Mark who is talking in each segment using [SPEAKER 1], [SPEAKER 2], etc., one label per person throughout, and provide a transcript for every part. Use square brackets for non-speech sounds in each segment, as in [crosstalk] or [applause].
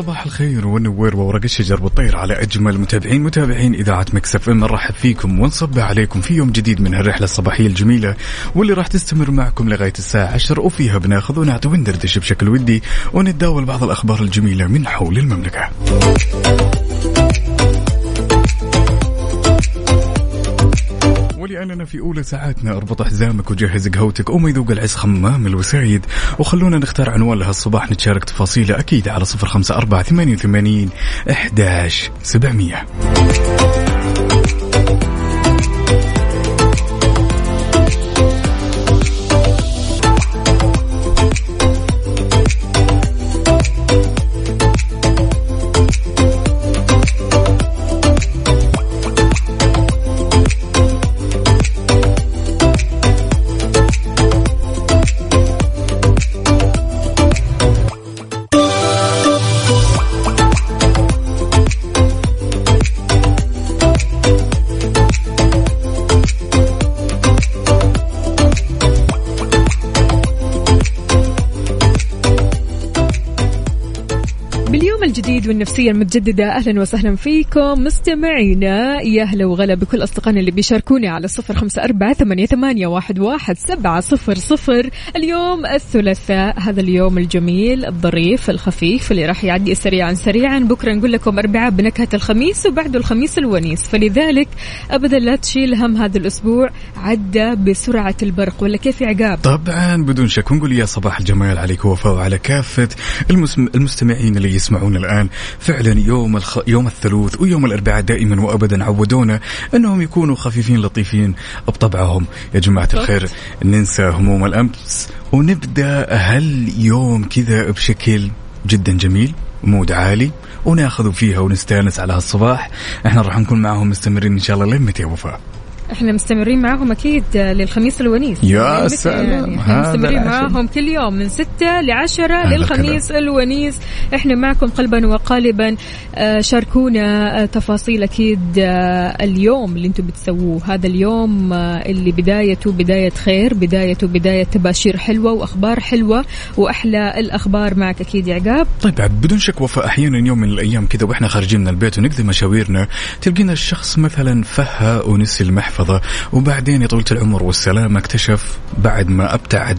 [SPEAKER 1] صباح الخير والنوير وورق الشجر والطير على أجمل متابعين متابعين إذاعة Mix FM نرحب فيكم ونصبح عليكم في يوم جديد من هالرحلة الصباحية الجميلة واللي راح تستمر معكم لغاية الساعة 10 وفيها بناخذ ونعطي وندردش بشكل ودي ونتداول بعض الأخبار الجميلة من حول المملكة. ولأننا في أولى ساعاتنا. أربط حزامك وجهز قهوتك وما يذوق العز خمام الوسايد. وخلونا نختار عنوان لهالصباح نتشارك تفاصيله أكيد على صفر خمسة أربعة ثمانية وثمانين إحداش سبعمية.
[SPEAKER 2] والنفسية المتجددة. أهلا وسهلا فيكم. مستمعينا يا هلا وغلا بكل أصدقائنا اللي بيشاركوني على صفر خمسة أربعة ثمانية, واحد, واحد سبعة صفر صفر. اليوم الثلاثاء هذا اليوم الجميل الظريف الخفيف اللي راح يعدي سريعا سريعا. بكرة نقول لكم أربعاء بنكهة الخميس وبعده الخميس الونيس. فلذلك أبدا لا تشيل هم هذا الأسبوع. عدى بسرعة البرق ولا كيف يا عقاب؟
[SPEAKER 1] طبعا بدون شك. ونقول يا صباح الجمال عليك وفاء وعلى كافة. المستمعين اللي يسمعون الآن. فعلا يوم الخ... يوم الثلاث ويوم الأربعاء دائما وأبدا عودونا أنهم يكونوا خفيفين لطيفين بطبعهم. يا جماعة الخير ننسى هموم الأمس ونبدأ هاليوم كذا بشكل جدا جميل مود عالي وناخذ فيها ونستأنس على هالصباح إحنا راح نكون معهم مستمرين إن شاء الله لين متى وفاء؟
[SPEAKER 2] إحنا مستمرين معاهم أكيد للخميس الونيس.
[SPEAKER 1] يا
[SPEAKER 2] يعني
[SPEAKER 1] سلام،
[SPEAKER 2] يعني
[SPEAKER 1] إحنا
[SPEAKER 2] مستمرين. معاهم كل يوم من ستة لعشرة
[SPEAKER 1] هذا
[SPEAKER 2] للخميس الونيس. إحنا معكم قلبا وقالبا. آه، شاركونا آه، تفاصيل أكيد آه، اليوم اللي أنتم بتسووه. هذا اليوم اللي بدايته بداية خير بدايته بداية تباشير حلوة وأخبار حلوة وأحلى الأخبار معك أكيد يا عقاب.
[SPEAKER 1] طيب بدون شك وفاء أحيانا يوم من الأيام كذا وإحنا خارجين من البيت ونقضي مشاويرنا تلقينا الشخص مثلا فها ونسي المحفظة. وبعدين يا طويلة العمر والسلامة اكتشف بعد ما أبتعد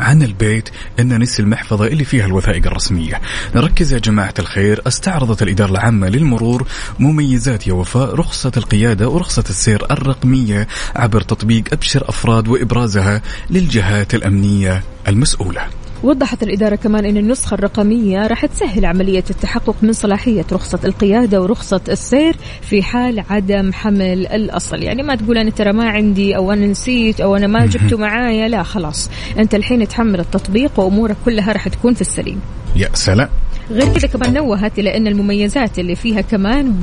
[SPEAKER 1] عن البيت انه نسي المحفظة اللي فيها الوثائق الرسمية. نركز يا جماعة الخير استعرضت الإدارة العامة للمرور مميزات يا وفاء رخصة القيادة ورخصة السير الرقمية عبر تطبيق أبشر أفراد وإبرازها للجهات الأمنية المسؤولة.
[SPEAKER 2] وضحت الإدارة كمان أن النسخة الرقمية راح تسهل عملية التحقق من صلاحية رخصة القيادة ورخصة السير في حال عدم حمل الأصل. يعني ما تقول أنا ترى ما عندي أو أنا نسيت أو أنا ما جبته معايا لا خلاص. أنت الحين تحمل التطبيق وأمورك كلها راح تكون في السليم.
[SPEAKER 1] يا سلام.
[SPEAKER 2] غير كذا كمان نوهت إلى أن المميزات اللي فيها كمان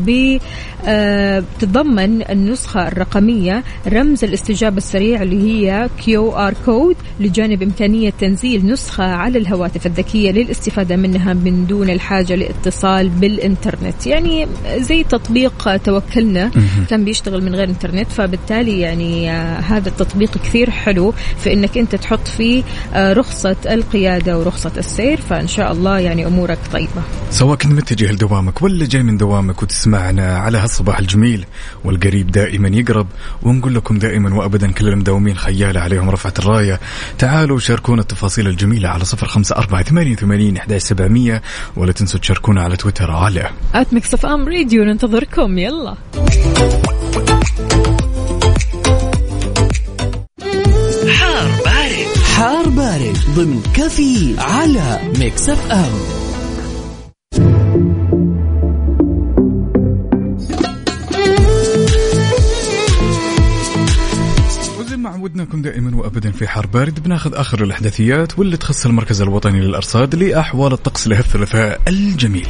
[SPEAKER 2] بتتضمن النسخة الرقمية رمز الاستجابة السريع اللي هي QR code لجانب إمكانية تنزيل نسخة على الهواتف الذكية للاستفادة منها من دون الحاجة لاتصال بالإنترنت. يعني زي تطبيق توكلنا كان بيشتغل من غير إنترنت فبالتالي يعني آه، هذا التطبيق كثير حلو في أنك أنت تحط فيه آه، رخصة القيادة ورخصة السير فإن شاء الله يعني أمورك طيبة.
[SPEAKER 1] سواء كنت متجه لدوامك ولا جاي من دوامك وتسمعنا على هالصباح الجميل والقريب دائما يقرب ونقول لكم دائما وابدا كل المداومين خيالة عليهم رفعت الراية. تعالوا شاركونا التفاصيل الجميلة على صفر خمسة أربعة ثمانية وثمانين إحدى سبعمية ولا تنسوا تشاركونا على تويتر على
[SPEAKER 2] at Mix FM Radio ننتظركم. يلا.
[SPEAKER 3] حار بارد. حار بارد ضمن كفي على Mix FM
[SPEAKER 1] عودناكم دائما وابدا في حار بارد بناخذ آخر الأحداثيات واللي تخص المركز الوطني للأرصاد لأحوال الطقس لهالثلاثاء الجميل.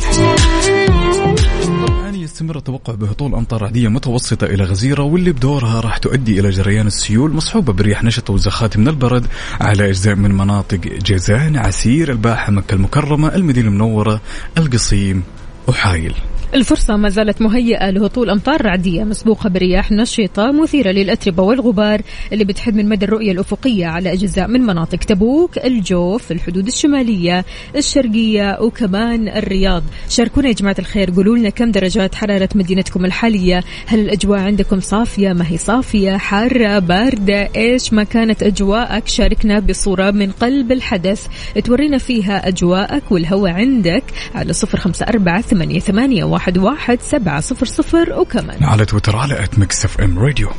[SPEAKER 1] يستمر التوقع بهطول أمطار رعدية متوسطة إلى غزيرة واللي بدورها راح تؤدي إلى جريان السيول مصحوبة برياح نشطة وزخات من البرد على أجزاء من مناطق جيزان، عسير، الباحة، مكة المكرمة، المدينة المنورة، القصيم وحايل.
[SPEAKER 2] الفرصة ما زالت مهيئة لهطول أمطار رعدية مسبوقة برياح نشطة مثيرة للأتربة والغبار اللي بتحد من مدى الرؤية الأفقية على أجزاء من مناطق تبوك الجوف الحدود الشمالية الشرقية وكمان الرياض. شاركونا يا جماعة الخير قولوا لنا كم درجات حرارة مدينتكم الحالية؟ هل الأجواء عندكم صافية؟ ما هي صافية؟ حارة باردة؟ إيش ما كانت أجواءك؟ شاركنا بصورة من قلب الحدث. تورينا فيها أجواءك والهواء عندك على صفر خمسة أربعة ثمانية, ثمانية واحد, واحد سبعة صفر صفر وكمان
[SPEAKER 1] على تويتر على at Mix FM Radio.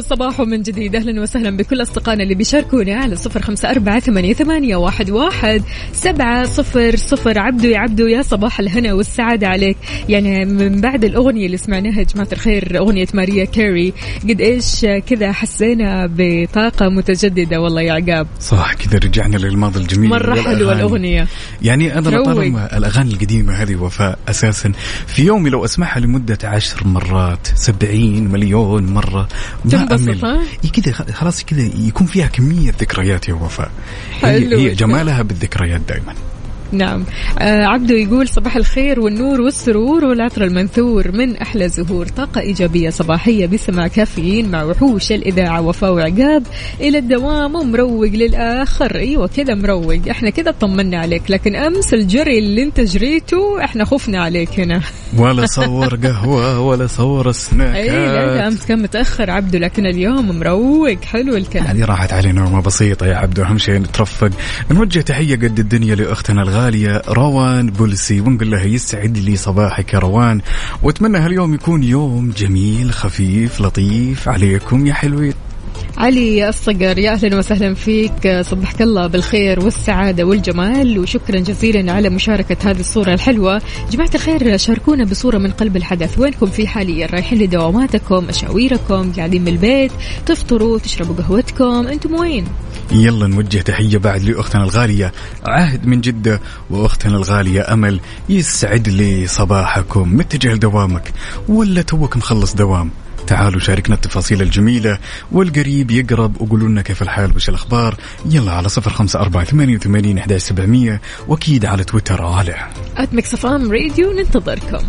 [SPEAKER 2] صباحو من جديد. أهلا وسهلا بكل أصدقائنا اللي بيشاركونا على صفر خمسة أربعة ثمانية, ثمانية واحد, واحد. سبعة صفر صفر. عبدو يا عبدو يا صباح الهنا والسعادة عليك. يعني من بعد الأغنية اللي سمعناها يا جماعة الخير أغنية ماريا كاري. قد إيش كذا حسينا بطاقة متجددة والله يا عقاب.
[SPEAKER 1] صح كذا رجعنا للماضي الجميل.
[SPEAKER 2] مرة حلوة. الأغنية.
[SPEAKER 1] يعني أنا
[SPEAKER 2] تروق.
[SPEAKER 1] طالما الأغاني القديمة هذه وفاء أساسا في يومي لو أسمعها لمدة عشر مرات سبعين مليون مرة ما
[SPEAKER 2] تنبسط، ها؟
[SPEAKER 1] كذا خلاص كذا يكون فيها كمية ذكريات يا وفاء هي, هي. جمالها بالذكريات دائما
[SPEAKER 2] نعم. آه عبدو يقول صباح الخير والنور والسرور والعطر المنثور من أحلى زهور. طاقة إيجابية صباحية بسمع كافيين مع وحوش الإذاعة وفاء وعقاب إلى الدوام ومروق للآخر. أيوة كذا مروق. إحنا كذا طمنا عليك. لكن أمس الجري اللي أنت جريته إحنا خفنا عليك هنا.
[SPEAKER 1] ولا [laughs] صور قهوة ولا صور سناكات.
[SPEAKER 2] أي لا أمس كان متأخر عبدو لكن اليوم مروق. حلو الكلام.
[SPEAKER 1] هذه راحت علينا نومة بسيطة يا عبدو. أهم شيء نترفق. نوجه تحية قد الدنيا لأختنا الغالية. روان بولسي. ونقول لها يسعد لي صباحك يا روان. وأتمنى هاليوم يكون يوم جميل خفيف لطيف. عليكم يا حلوين.
[SPEAKER 2] علي الصقر يا أهلا وسهلا فيك. صبحك الله بالخير والسعادة والجمال وشكرا جزيلا على مشاركة هذه الصورة الحلوة. جماعة الخير شاركونا بصورة من قلب الحدث. وينكم في حاليا؟ رايحين لدواماتكم مشاويركم قاعدين من البيت تفطروا تشربوا قهوتكم. أنتم وين؟
[SPEAKER 1] يلا نوجه تحية بعد لأختنا الغالية عهد من جدة وأختنا الغالية أمل يسعد لي صباحكم. متجه لدوامك ولا توك مخلص دوام. تعالوا شاركنا التفاصيل الجميلة والقريب يقرب وقولوا لنا كيف الحال وش الأخبار. يلا على صفر خمسة أربعة ثمانية وثمانين إحداش سبعمية وأكيد على تويتر على
[SPEAKER 2] FM Radio ننتظركم.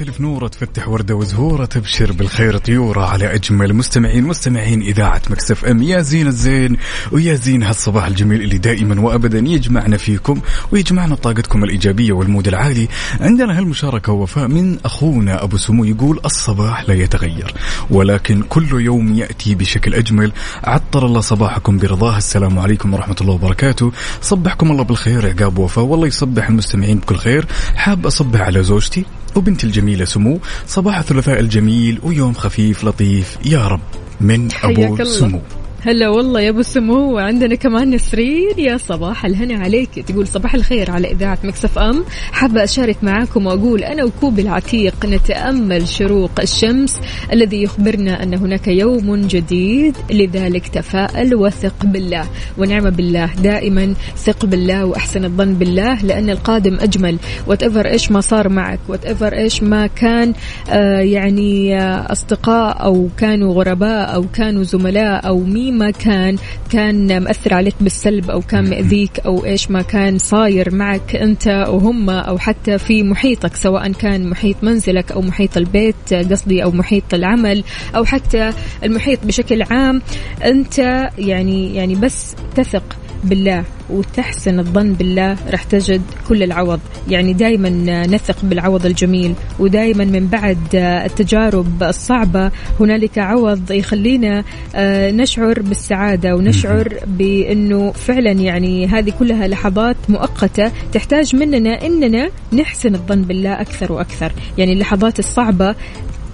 [SPEAKER 1] يختلف نورة تفتح وردة وزهورة تبشر بالخير طيورة على أجمل مستمعين مستمعين إذاعة Mix FM. يا زين الزين ويا زين هالصباح الجميل اللي دائما وأبدا يجمعنا فيكم ويجمعنا بطاقتكم الإيجابية وال mood العالي. عندنا هالمشاركة وفاء من أخونا أبو سمو يقول الصباح لا يتغير ولكن كل يوم يأتي بشكل أجمل. عطر الله صباحكم برضاه. السلام عليكم ورحمة الله وبركاته. صبحكم الله بالخير عقاب وفاء والله يصبح المستمعين بكل خير. حاب أصبح على زوجتي؟ وبنتي الجميلة سمو صباح الثلاثاء الجميل ويوم خفيف لطيف يا رب من أبو. سمو
[SPEAKER 2] هلا والله يا أبو سمو وعندنا كمان نسرين. يا صباح الهنا عليك. تقول صباح الخير على إذاعة مكسف أم. حابة أشارك معاكم وأقول أنا وكوب العتيق نتأمل شروق الشمس الذي يخبرنا أن هناك يوم جديد. لذلك تفاءل وثق بالله ونعم بالله. دائما ثق بالله وأحسن الظن بالله لأن القادم أجمل. وات إيش ما صار معك وات إيش ما كان آه يعني آه أصدقاء أو كانوا غرباء أو كانوا زملاء أو مين ما كان كان مأثر عليك بالسلب أو كان مأذيك أو إيش ما كان صاير معك أنت وهم أو حتى في محيطك سواء كان محيط منزلك أو محيط البيت قصدي أو محيط العمل أو حتى المحيط بشكل عام أنت يعني يعني بس تثق بالله وتحسن الظن بالله راح تجد كل العوض. يعني دائما نثق بالعوض الجميل ودائما من بعد التجارب الصعبة هنالك عوض يخلينا آه، نشعر بالسعادة ونشعر بأنه فعلا يعني هذه كلها لحظات مؤقتة تحتاج مننا أننا نحسن الظن بالله أكثر وأكثر. يعني اللحظات الصعبة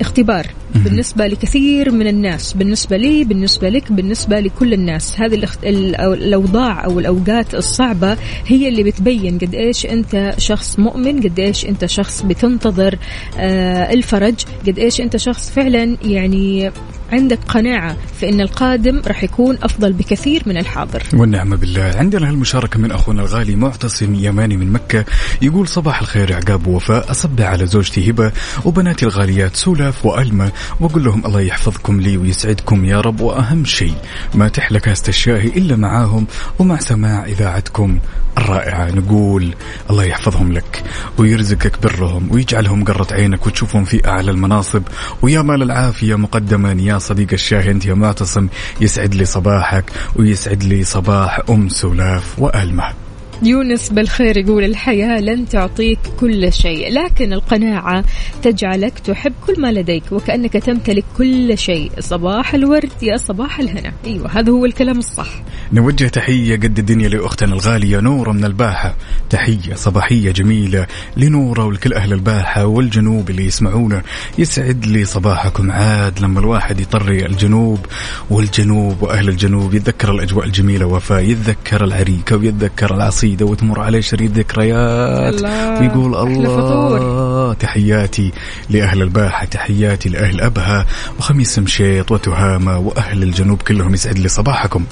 [SPEAKER 2] اختبار بالنسبة لكثير من الناس بالنسبة لي بالنسبة لك بالنسبة لكل الناس. هذه الاخت... ال- أو الأوضاع أو الأوقات الصعبة هي اللي بتبين قد إيش أنت شخص مؤمن قد إيش أنت شخص بتنتظر آه الفرج قد إيش أنت شخص فعلا يعني عندك قناعة في أن القادم راح يكون أفضل بكثير من الحاضر.
[SPEAKER 1] والنعم بالله. عندنا هالمشاركة من أخونا الغالي معتصم يماني من مكة يقول صباح الخير عقاب ووفاء أصب على زوجتي هبة وبناتي الغاليات سولاف وألمة وأقول لهم الله يحفظكم لي ويسعدكم يا رب. وأهم شيء ما تحلى كاسة الشاهي إلا معاهم ومع سماع إذاعتكم الرائعة. نقول الله يحفظهم لك ويرزقك برهم ويجعلهم قرة عينك وتشوفهم في أعلى المناصب. ويا مال العافية مقدما يا صديق الشاهي أنت يا معتصم يسعد لي صباحك ويسعد لي صباح أم سولاف وألمة
[SPEAKER 2] يونس بالخير يقول الحياة لن تعطيك كل شيء لكن القناعة تجعلك تحب كل ما لديك وكأنك تمتلك كل شيء صباح الورد يا صباح الهنا. أيوة هذا هو الكلام الصح.
[SPEAKER 1] نوجه تحية قد الدنيا لأختنا الغالية نورة من الباحة. تحية صباحية جميلة لنورة ولكل أهل الباحة والجنوب اللي يسمعونا يسعد لي صباحكم عاد لما الواحد يطري الجنوب والجنوب وأهل الجنوب يتذكر الأجواء الجميلة وفاء يتذكر العريكة ويتذكر العصيدة وتمر عليه شريط ذكريات. ويقول الله تحياتي لأهل الباحة تحياتي لأهل أبها وخميس مشيط وتهامة وأهل الجنوب كلهم يسعد لي صباحكم.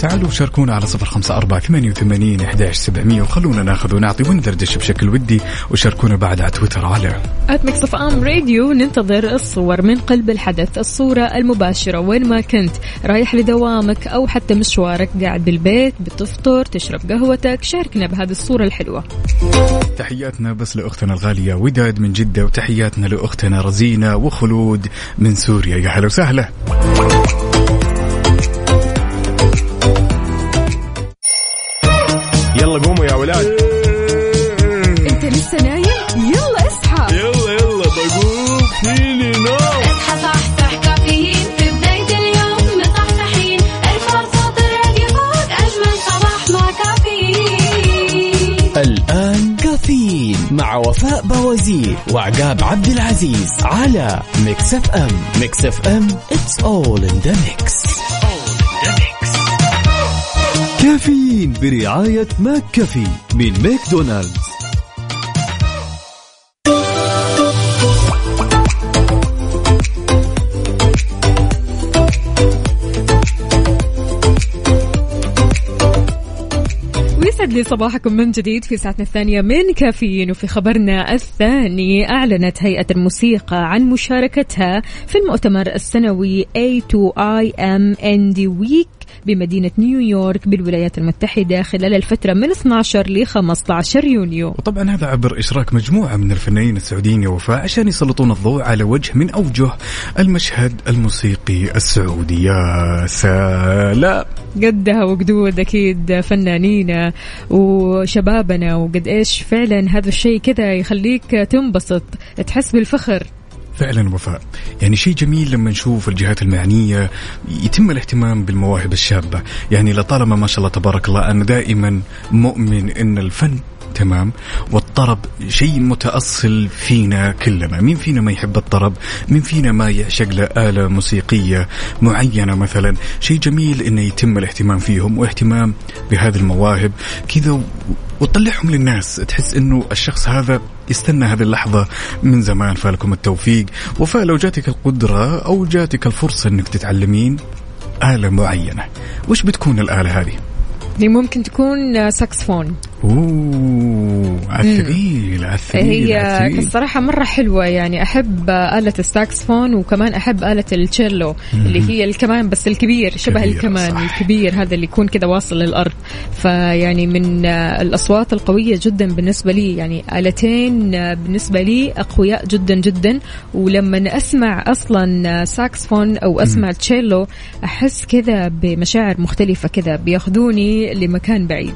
[SPEAKER 1] تعالوا شاركونا على صفر خمسة أربعة ثمانية وثمانين إحداش سبعمية وخلونا ناخذ ونعطي وندردش بشكل ودي. وشاركونا بعد على تويتر على
[SPEAKER 2] at Mix FM Radio ننتظر الصور من قلب الحدث الصورة المباشرة وين ما كنت. رايح لدوامك أو حتى مشوارك قاعد بالبيت بتفطر تشرب قهوتك شاركنا بهذه الصورة الحلوة.
[SPEAKER 1] تحياتنا بس لأختنا الغالية وداد من جدة وتحياتنا لأختنا رزينة وخلود من سوريا. يا هلا وسهلا.
[SPEAKER 4] ولاد
[SPEAKER 2] أنت لسه نايم؟ يلا اصحى.
[SPEAKER 4] يلا يلا بقوم. فيني نوم.
[SPEAKER 5] اصحى صحصح كافيين. في بداية اليوم مصحصحين. الفرصة الراديو فوق أجمل صباح مع كافيين.
[SPEAKER 3] الآن كافيين مع وفاء بوازير وعقاب عبد العزيز على Mix FM. Mix FM it's all in the mix.
[SPEAKER 6] Caffeine برعاية McCafé من ماكدونالدز.
[SPEAKER 2] ويسعد لي صباحكم من جديد في ساعتنا الثانية من كافيين وفي خبرنا الثاني أعلنت هيئة الموسيقى عن مشاركتها في المؤتمر السنوي A2IMND Week بمدينة نيويورك بالولايات المتحدة خلال الفترة من 12 ل 15 يونيو.
[SPEAKER 1] وطبعا هذا عبر إشراك مجموعة من الفنانين السعوديين يا وفاء عشان يسلطون الضوء على وجه من أوجه المشهد الموسيقي السعودي. يا سلام.
[SPEAKER 2] قدها وقدود أكيد فنانينا وشبابنا وقد إيش فعلا هذا الشيء كذا يخليك تنبسط تحس بالفخر.
[SPEAKER 1] فعلا وفاء. يعني شيء جميل لما نشوف الجهات المعنية يتم الاهتمام بالمواهب الشابة يعني لطالما ما شاء الله تبارك الله أنا دائما مؤمن أن الفن تمام والطرب شيء متأصل فينا كلنا. مين فينا ما يحب الطرب؟ مين فينا ما يعشق له آلة موسيقية معينة مثلا؟ شيء جميل أنه يتم الاهتمام فيهم واهتمام بهذه المواهب. كذا وتطلعهم للناس. تحس إنه الشخص هذا يستنى هذه اللحظة من زمان. فلكم التوفيق. وفاء لو جاتك القدرة أو جاتك الفرصة أنك تتعلمين آلة معينة وش بتكون الآلة هذه؟
[SPEAKER 2] ممكن تكون ساكسفون.
[SPEAKER 1] أوه عالثقيل عالثقيل
[SPEAKER 2] هي. الصراحة مرة حلوة يعني أحب آلة الساكسفون وكمان أحب آلة التشيلو اللي هي الكمان بس الكبير شبه
[SPEAKER 1] كبير،
[SPEAKER 2] الكمان
[SPEAKER 1] صح.
[SPEAKER 2] الكبير هذا اللي يكون كذا واصل للأرض. فيعني من الأصوات القوية جدا بالنسبة لي يعني آلتين بالنسبة لي أقوياء جدا جدا. ولما أسمع أصلا ساكسفون أو أسمع تشيلو أحس كذا بمشاعر مختلفة كذا بياخذوني لمكان بعيد.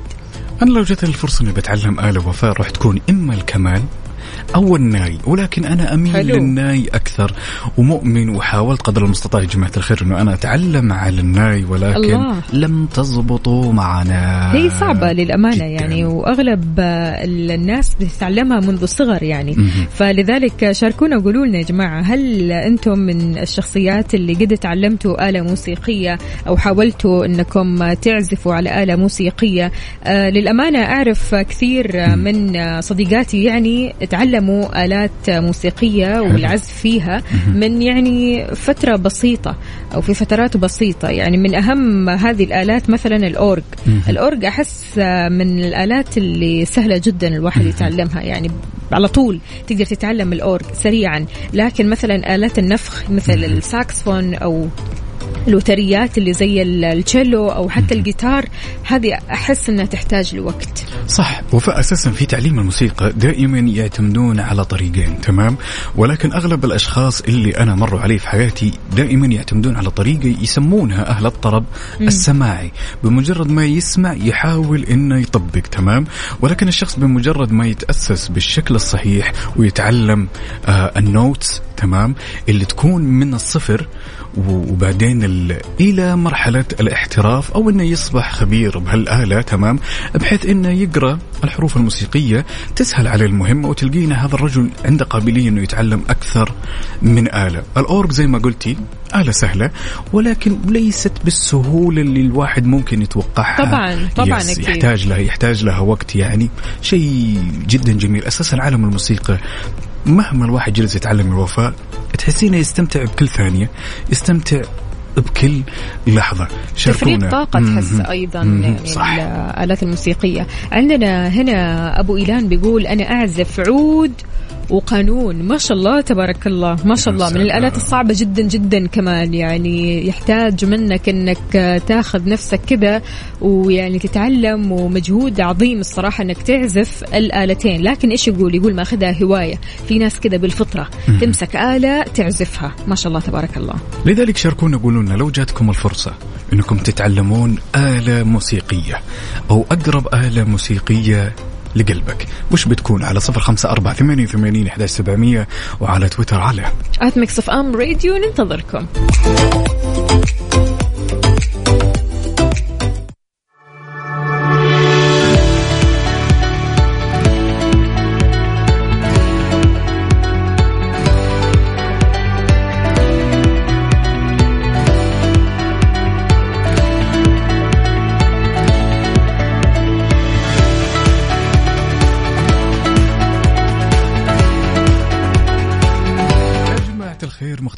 [SPEAKER 1] أنا لو جت الفرصه إني بتعلم اله وفاء راح تكون إما الكمان أو الناي ولكن أنا أميل
[SPEAKER 2] حلو.
[SPEAKER 1] للناي أكثر ومؤمن وحاولت قدر المستطاع يا جماعة الخير إنه أنا أتعلم على الناي ولكن
[SPEAKER 2] الله.
[SPEAKER 1] لم تزبطوا معنا
[SPEAKER 2] هي صعبة للأمانة
[SPEAKER 1] جداً.
[SPEAKER 2] يعني وأغلب الناس بتتعلمها منذ الصغر يعني
[SPEAKER 1] مهم.
[SPEAKER 2] فلذلك شاركونا وقولوا لنا يا جماعة هل أنتم من الشخصيات اللي قد تعلمتوا آلة موسيقية أو حاولتوا أنكم تعزفوا على آلة موسيقية آه للأمانة أعرف كثير من صديقاتي يعني تعلموا آلات موسيقية والعزف فيها من يعني فترة بسيطة أو في فترات بسيطة. يعني من أهم هذه الآلات مثلا الأورج. الأورج أحس من الآلات اللي سهلة جدا الواحد يتعلمها. يعني على طول تقدر تتعلم الأورج سريعا. لكن مثلا آلات النفخ مثل الساكسفون أو الوتريات اللي زي ال- التشيلو أو حتى الجيتار هذه أحس إنها تحتاج لوقت.
[SPEAKER 1] صح. وفاء أساسا في تعليم الموسيقى دائما يعتمدون على طريقين تمام؟ ولكن أغلب الأشخاص اللي أنا مروا عليه في حياتي دائما يعتمدون على طريقة يسمونها أهل الطرب السماعي. بمجرد ما يسمع يحاول إنه يطبق تمام؟ ولكن الشخص بمجرد ما يتأسس بالشكل الصحيح ويتعلم آه النوتس تمام؟ اللي تكون من الصفر وبعدين ال- إلى مرحلة الاحتراف أو إنه يصبح خبير بهالآلة تمام؟ بحيث إنه يقرأ الحروف الموسيقية تسهل عليه المهمه وتلقينا هذا الرجل عنده قابلية إنه يتعلم أكثر من آلة، الأورج زي ما قلتي آلة سهلة ولكن ليست بالسهولة اللي الواحد ممكن يتوقعها.
[SPEAKER 2] طبعاً، طبعاً
[SPEAKER 1] يس
[SPEAKER 2] أكيد.
[SPEAKER 1] يحتاج لها يحتاج لها وقت يعني شيء جدا جميل. أساسا عالم الموسيقى مهما الواحد جلس يتعلم الوفاء تحسينه يستمتع بكل ثانية يستمتع بكل لحظة. شاركونا.
[SPEAKER 2] تفريغ طاقة تحس. أيضا. يعني
[SPEAKER 1] صح.
[SPEAKER 2] الآلات الموسيقية. عندنا هنا أبو إيلان بيقول أنا أعزف عود وقانون. ما شاء الله تبارك الله. ما شاء الله. من. الآلات الصعبة جدا جدا كمان. يعني يحتاج منك أنك تاخذ نفسك كذا ويعني تتعلم ومجهود عظيم الصراحة أنك تعزف الآلتين. لكن إيش يقول؟ يقول ماخذها هواية. في ناس كذا بالفطرة تمسك آلة تعزفها. ما شاء الله تبارك الله.
[SPEAKER 1] لذلك شاركونا قولوا لنا لو جاتكم الفرصة إنكم تتعلمون آلة موسيقية أو أقرب آلة موسيقية لقلبك. وش بتكون على صفر خمسة أربعة ثمانية وثمانين إحداش سبعمية وعلى تويتر على
[SPEAKER 2] at Mix FM Radio ننتظركم.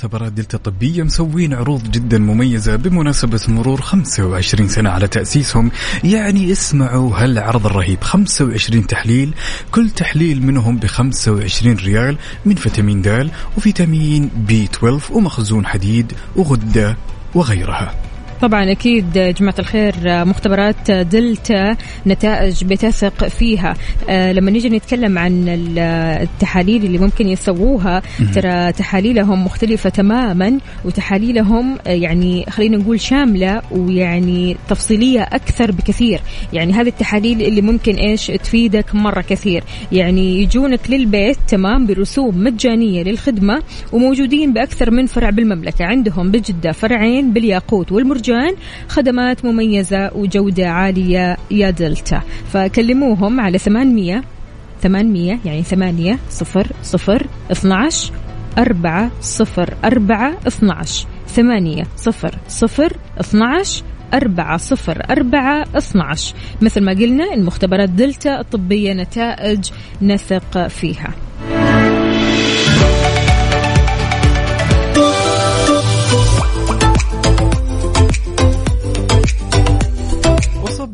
[SPEAKER 1] الخير مختبرات دلتا الطبية مسوين عروض جدا مميزة بمناسبة مرور 25 سنة على تأسيسهم. يعني اسمعوا هالعرض الرهيب. 25 تحليل كل تحليل منهم ب 25 ريال من فيتامين د وفيتامين B 12 ومخزون حديد وغدة وغيرها.
[SPEAKER 2] طبعا أكيد جماعة الخير مختبرات دلتا نتائج بتثق فيها. آه، لما نيجي نتكلم عن ال- التحاليل اللي ممكن يسووها ترى تحاليلهم مختلفة تماما وتحاليلهم آه، يعني خلينا نقول شاملة ويعني تفصيلية أكثر بكثير. يعني هذه التحاليل اللي ممكن إيش تفيدك مرة كثير. يعني يجونك للبيت تمام برسوم مجانية للخدمة وموجودين بأكثر من فرع بالمملكة. عندهم بجدة فرعين بالياقوت والمرجان. خدمات مميزة وجودة عالية يا دلتا. فكلموهم على 800 800 يعني 8 صفر صفر 12 4 صفر 4 12 8 صفر صفر 12 أربعة صفر أربعة 12 مثل ما قلنا المختبرات دلتا الطبية نتائج نثق فيها.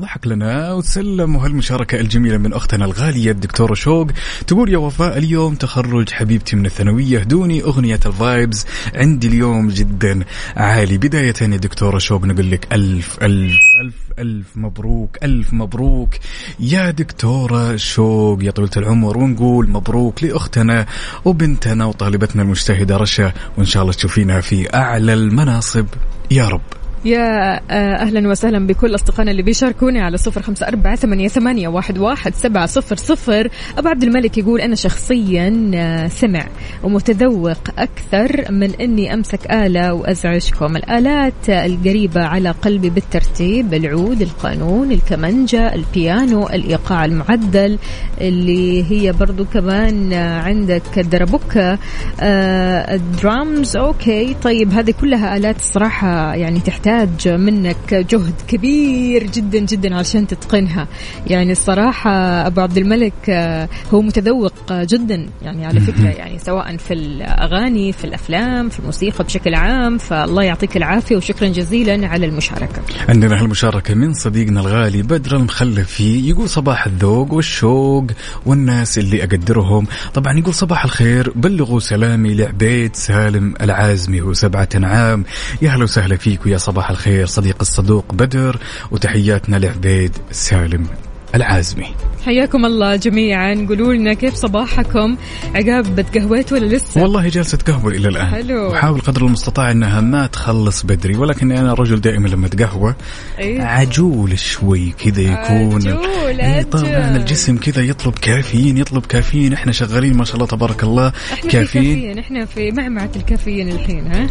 [SPEAKER 1] ضحك لنا وسلم وهالمشاركة الجميلة من أختنا الغالية الدكتورة شوق تقول يا وفاء اليوم تخرج حبيبتي من الثانوية هدوني أغنية الفايبز عندي اليوم جدا عالي. بداية يا دكتورة شوق نقول لك ألف ألف ألف ألف مبروك ألف مبروك. يا دكتورة شوق يا طويلة العمر ونقول مبروك لأختنا وبنتنا وطالبتنا المجتهدة رشا. وإن شاء الله تشوفينها في أعلى المناصب. يا رب.
[SPEAKER 2] يا آه، أهلا وسهلا بكل أصدقائنا اللي بيشاركوني على صفر خمسة أربعة ثمانية, ثمانية واحد, واحد سبعة صفر صفر. أبو عبد الملك يقول أنا شخصيا آه، سمع ومتذوق أكثر من إني أمسك آلة وأزعجكم. الآلات القريبة على قلبي بالترتيب العود القانون الكمنجه البيانو الإيقاع المعدل اللي هي برضو كمان آه، عندك الدربوكه آه، ال drums okay. طيب هذه كلها آلات الصراحه يعني تحتاج منك جهد كبير جدا جدا علشان تتقنها. يعني الصراحة أبو عبد الملك آه، هو متذوق جدا يعني على فكرة يعني سواء في الأغاني في الأفلام في الموسيقى بشكل عام. فالله يعطيك العافية وشكرا جزيلا على المشاركة.
[SPEAKER 1] عندنا هالمشاركة من صديقنا الغالي بدر المخلفي يقول صباح الذوق والشوق والناس اللي أقدرهم. طبعا يقول صباح الخير بلغوا سلامي لعبيد سالم العازمي هو سبعة عام يا هلا وسهلا فيك ويا صباح الخير صديق الصدوق بدر وتحياتنا لعبيد سالم العازمي.
[SPEAKER 2] حياكم الله جميعا. قولوا لنا كيف صباحكم؟ عقاب تقهويت ولا لسه؟
[SPEAKER 1] والله جالسة قهوة إلى الآن.
[SPEAKER 2] حلو.
[SPEAKER 1] وحاول قدر المستطاع أنها ما تخلص بدري ولكني أنا رجل دائما لما أتقهوى
[SPEAKER 2] إيه؟
[SPEAKER 1] عجول شوي كذا يكون.
[SPEAKER 2] عجول،
[SPEAKER 1] إيه طبعا
[SPEAKER 2] أجل.
[SPEAKER 1] الجسم كذا يطلب كافيين يطلب كافيين. إحنا شغالين ما شاء الله تبارك الله.
[SPEAKER 2] إحنا في
[SPEAKER 1] كافيين.
[SPEAKER 2] كافيين إحنا في معمعة الكافيين الحين ها؟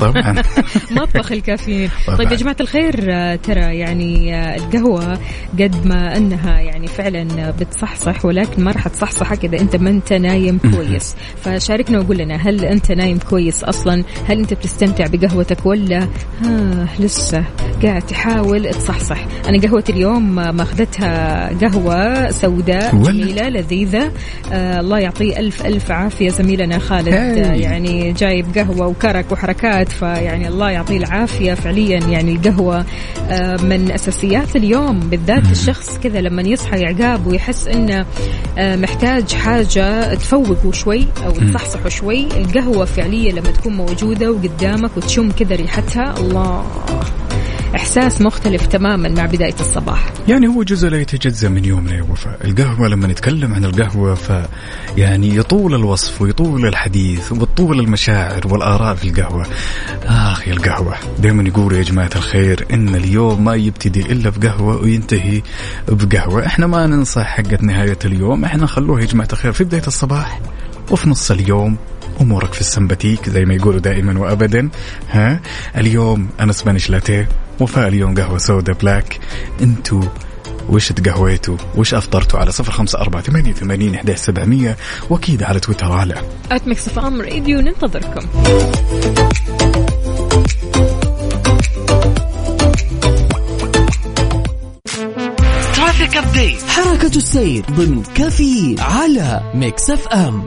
[SPEAKER 1] طبعا. [laughs]
[SPEAKER 2] مطبخ الكافيين. طيب يا جماعة الخير ترى يعني القهوة قد ما أنها يعني فعلا بتصحصح ولكن ما راح تصحصحك إذا أنت ما أنت نايم كويس. فشاركنا وقول لنا هل أنت نايم كويس أصلا؟ هل أنت بتستمتع بقهوتك ولا؟ ها لسه قاعد تحاول تصحصح. أنا قهوتي اليوم ماخذتها قهوة سوداء
[SPEAKER 1] ولا.
[SPEAKER 2] جميلة لذيذة. آه الله يعطيه ألف ألف عافية زميلنا خالد.
[SPEAKER 1] هاي.
[SPEAKER 2] آه يعني جايب قهوة وكرك وحركات فيعني الله يعطيه العافية فعليا. يعني القهوة آه، من أساسيات اليوم بالذات الشخص كذا لما يصحى يعقاب ويحس إنه آه، محتاج حاجة تفوقه شوي أو تصحصحه شوي. القهوة فعليا لما تكون موجودة وقدامك وتشم كذا ريحتها الله. إحساس مختلف تماما مع بداية الصباح.
[SPEAKER 1] يعني هو جزء لا يتجزأ من يومنا يا وفاء القهوة لما نتكلم عن القهوة ف يعني يطول الوصف ويطول الحديث وتطول المشاعر والآراء في القهوة. آخ يا القهوة دائما يقولوا يا جماعة الخير إن اليوم ما يبتدي إلا بقهوة وينتهي بقهوة. إحنا ما ننصح حقة نهاية اليوم إحنا نخلوها يا جماعة الخير في بداية الصباح وفي نص اليوم. أمورك في السمباتيك زي ما يقولوا دائما وابدا. ها؟ اليوم أنا Spanish latte. وفاء اليوم قهوة سودا black. انتو وش تقهويتوا؟ وش أفطرتوا على صفر خمسة أربعة ثمانية وثمانين إحداش سبعمية؟ وأكيد على تويتر على
[SPEAKER 2] at Mix FM Radio ننتظركم.
[SPEAKER 3] traffic update حركة السير ضمن كفي على Mix
[SPEAKER 2] FM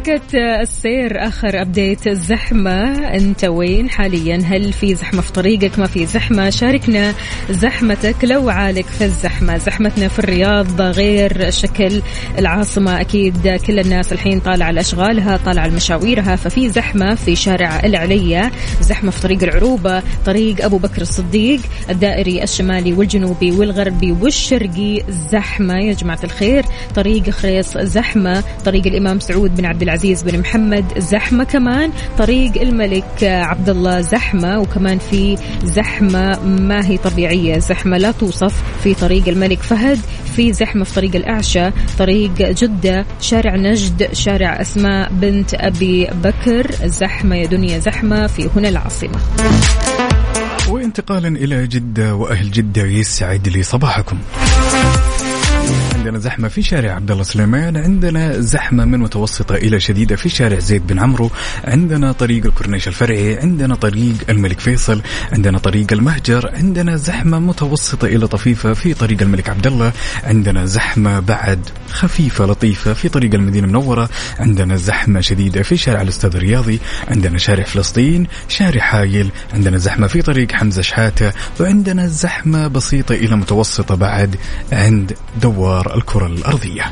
[SPEAKER 2] حركة السير آخر أبديت الزحمة أنت وين حاليا؟ هل في زحمة في طريقك؟ ما في زحمة؟ شاركنا زحمتك لو عالق في الزحمة. زحمتنا في الرياض غير شكل العاصمة. أكيد كل الناس الحين طالعة على أشغالها طالعة على مشاويرها. ففي زحمة في شارع العلية زحمة في طريق العروبة طريق أبو بكر الصديق الدائري الشمالي والجنوبي والغربي والشرقي. زحمة. يا جماعة الخير طريق خريص زحمة. طريق الإمام سعود بن عبد العزيز بن محمد زحمة كمان طريق الملك عبد الله زحمة وكمان في زحمة ما هي طبيعية زحمة لا توصف في طريق الملك فهد في زحمة في طريق الأعشى طريق جدة شارع نجد شارع أسماء بنت أبي بكر زحمة يا دنيا زحمة في هنا العاصمة.
[SPEAKER 1] وانتقالا إلى جدة وأهل جدة يسعد لي صباحكم. عندنا زحمة في شارع عبد الله سليمان عندنا زحمة من متوسطة إلى شديدة في شارع زيد بن عمرو عندنا طريق الكورنيش الفرعي عندنا طريق الملك فيصل عندنا طريق المهجر عندنا زحمة متوسطة إلى طفيفة في طريق الملك عبد الله عندنا زحمة بعد خفيفة لطيفة في طريق المدينة المنورة عندنا زحمة شديدة في شارع الأستاذ الرياضي عندنا شارع فلسطين شارع حايل عندنا زحمة في طريق حمزة شحاتة وعندنا زحمة بسيطة إلى متوسطة بعد عند دوار الكرة الأرضية.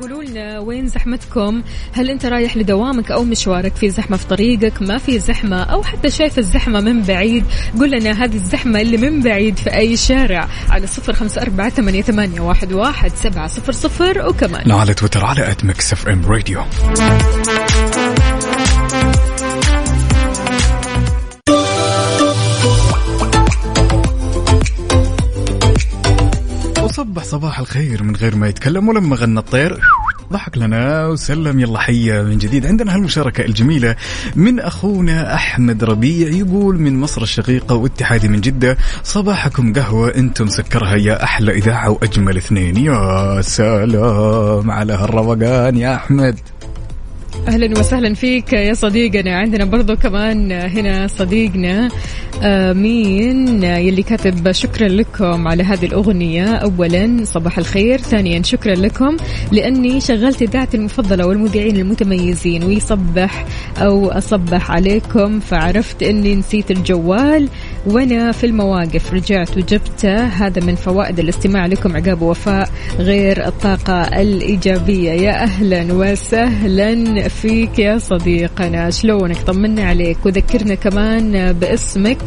[SPEAKER 2] قولوا لنا وين زحمتكم؟ هل أنت رايح لدوامك أو مشوارك؟ في زحمة في طريقك؟ ما في زحمة؟ أو حتى شايف الزحمة من بعيد؟ قول لنا هذه الزحمة اللي من بعيد في أي شارع على صفر خمسة أربعة ثمانية, ثمانية واحد, واحد سبعة صفر صفر وكمان.
[SPEAKER 1] على تويتر على at Mix FM Radio وصبح صباح الخير من غير ما يتكلم ولما غنى الطير. ضحك لنا وسلم يلا حيا من جديد. عندنا هالمشاركة الجميلة من أخونا أحمد ربيع يقول من مصر الشقيقة واتحادي من جدة صباحكم قهوة أنتم سكرها يا أحلى إذاعة وأجمل اثنين. يا سلام على هالروقان يا أحمد.
[SPEAKER 2] أهلا وسهلا فيك يا صديقنا. عندنا برضو كمان هنا صديقنا آه، مين يلي كاتب شكرا لكم على هذه الأغنية. اولا صباح الخير ثانيا شكرا لكم لأني شغلت إذاعتي المفضلة والمذيعين المتميزين ويصبح أو أصبح عليكم فعرفت إني نسيت الجوال. وأنا في المواقف رجعت وجبته هذا من فوائد الاستماع لكم عقاب وفاء غير الطاقة الإيجابية. يا أهلا وسهلا فيك يا صديقنا. شلونك؟ طمنا عليك وذكرنا كمان باسمك.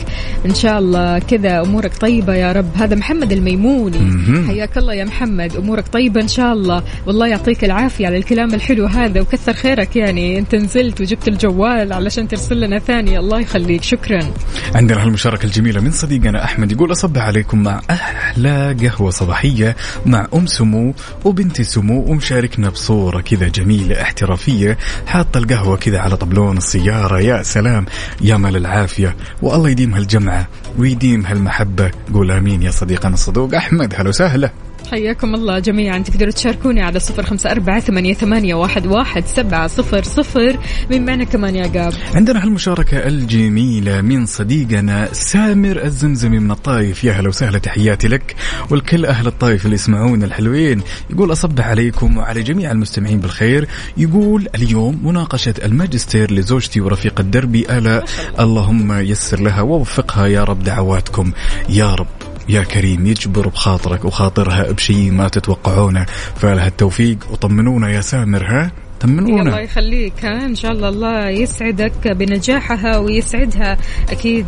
[SPEAKER 2] إن شاء الله كذا أمورك طيبة يا رب. هذا محمد الميموني. حياك الله يا محمد. أمورك طيبة إن شاء الله. والله يعطيك العافية على الكلام الحلو هذا وكثر خيرك يعني. أنت نزلت وجبت الجوال علشان ترسل لنا ثاني. الله يخليك. شكرا.
[SPEAKER 1] عندنا هالمشاركة الجميلة من صديقنا أحمد يقول أصبح عليكم مع أحلى قهوة صباحية مع أم سمو وبنتي سمو ومشاركنا بصورة كذا جميلة احترافية. حاطة القهوة كذا على طبلون السيارة. يا سلام يا مال العافية. والله يديم هالجمعة ويديم هالمحبة قول آمين يا صديقنا الصدوق. أحمد هلا وسهلا.
[SPEAKER 2] حياكم الله جميعا. تقدروا تشاركوني على صفر خمسة أربعة ثمانية, ثمانية واحد, واحد سبعة صفر صفر. من معنا كمان يا قاب؟
[SPEAKER 1] عندنا هالمشاركة الجميلة من صديقنا سامر الزمزمي من الطايف يا هلا وسهلا تحياتي لك والكل. أهل الطايف اللي يسمعون الحلوين. يقول أصبح عليكم وعلى جميع المستمعين بالخير. يقول اليوم مناقشة الماجستير لزوجتي ورفيقة دربي ألا اللهم يسر لها ووفقها يا رب دعواتكم. يا رب. يا كريم يجبر بخاطرك وخاطرها بشيء ما تتوقعونه فلها التوفيق وطمنونا يا سامر ها؟
[SPEAKER 2] الله
[SPEAKER 1] طمنونا
[SPEAKER 2] يخليك ها إن شاء الله الله يسعدك بنجاحها ويسعدها أكيد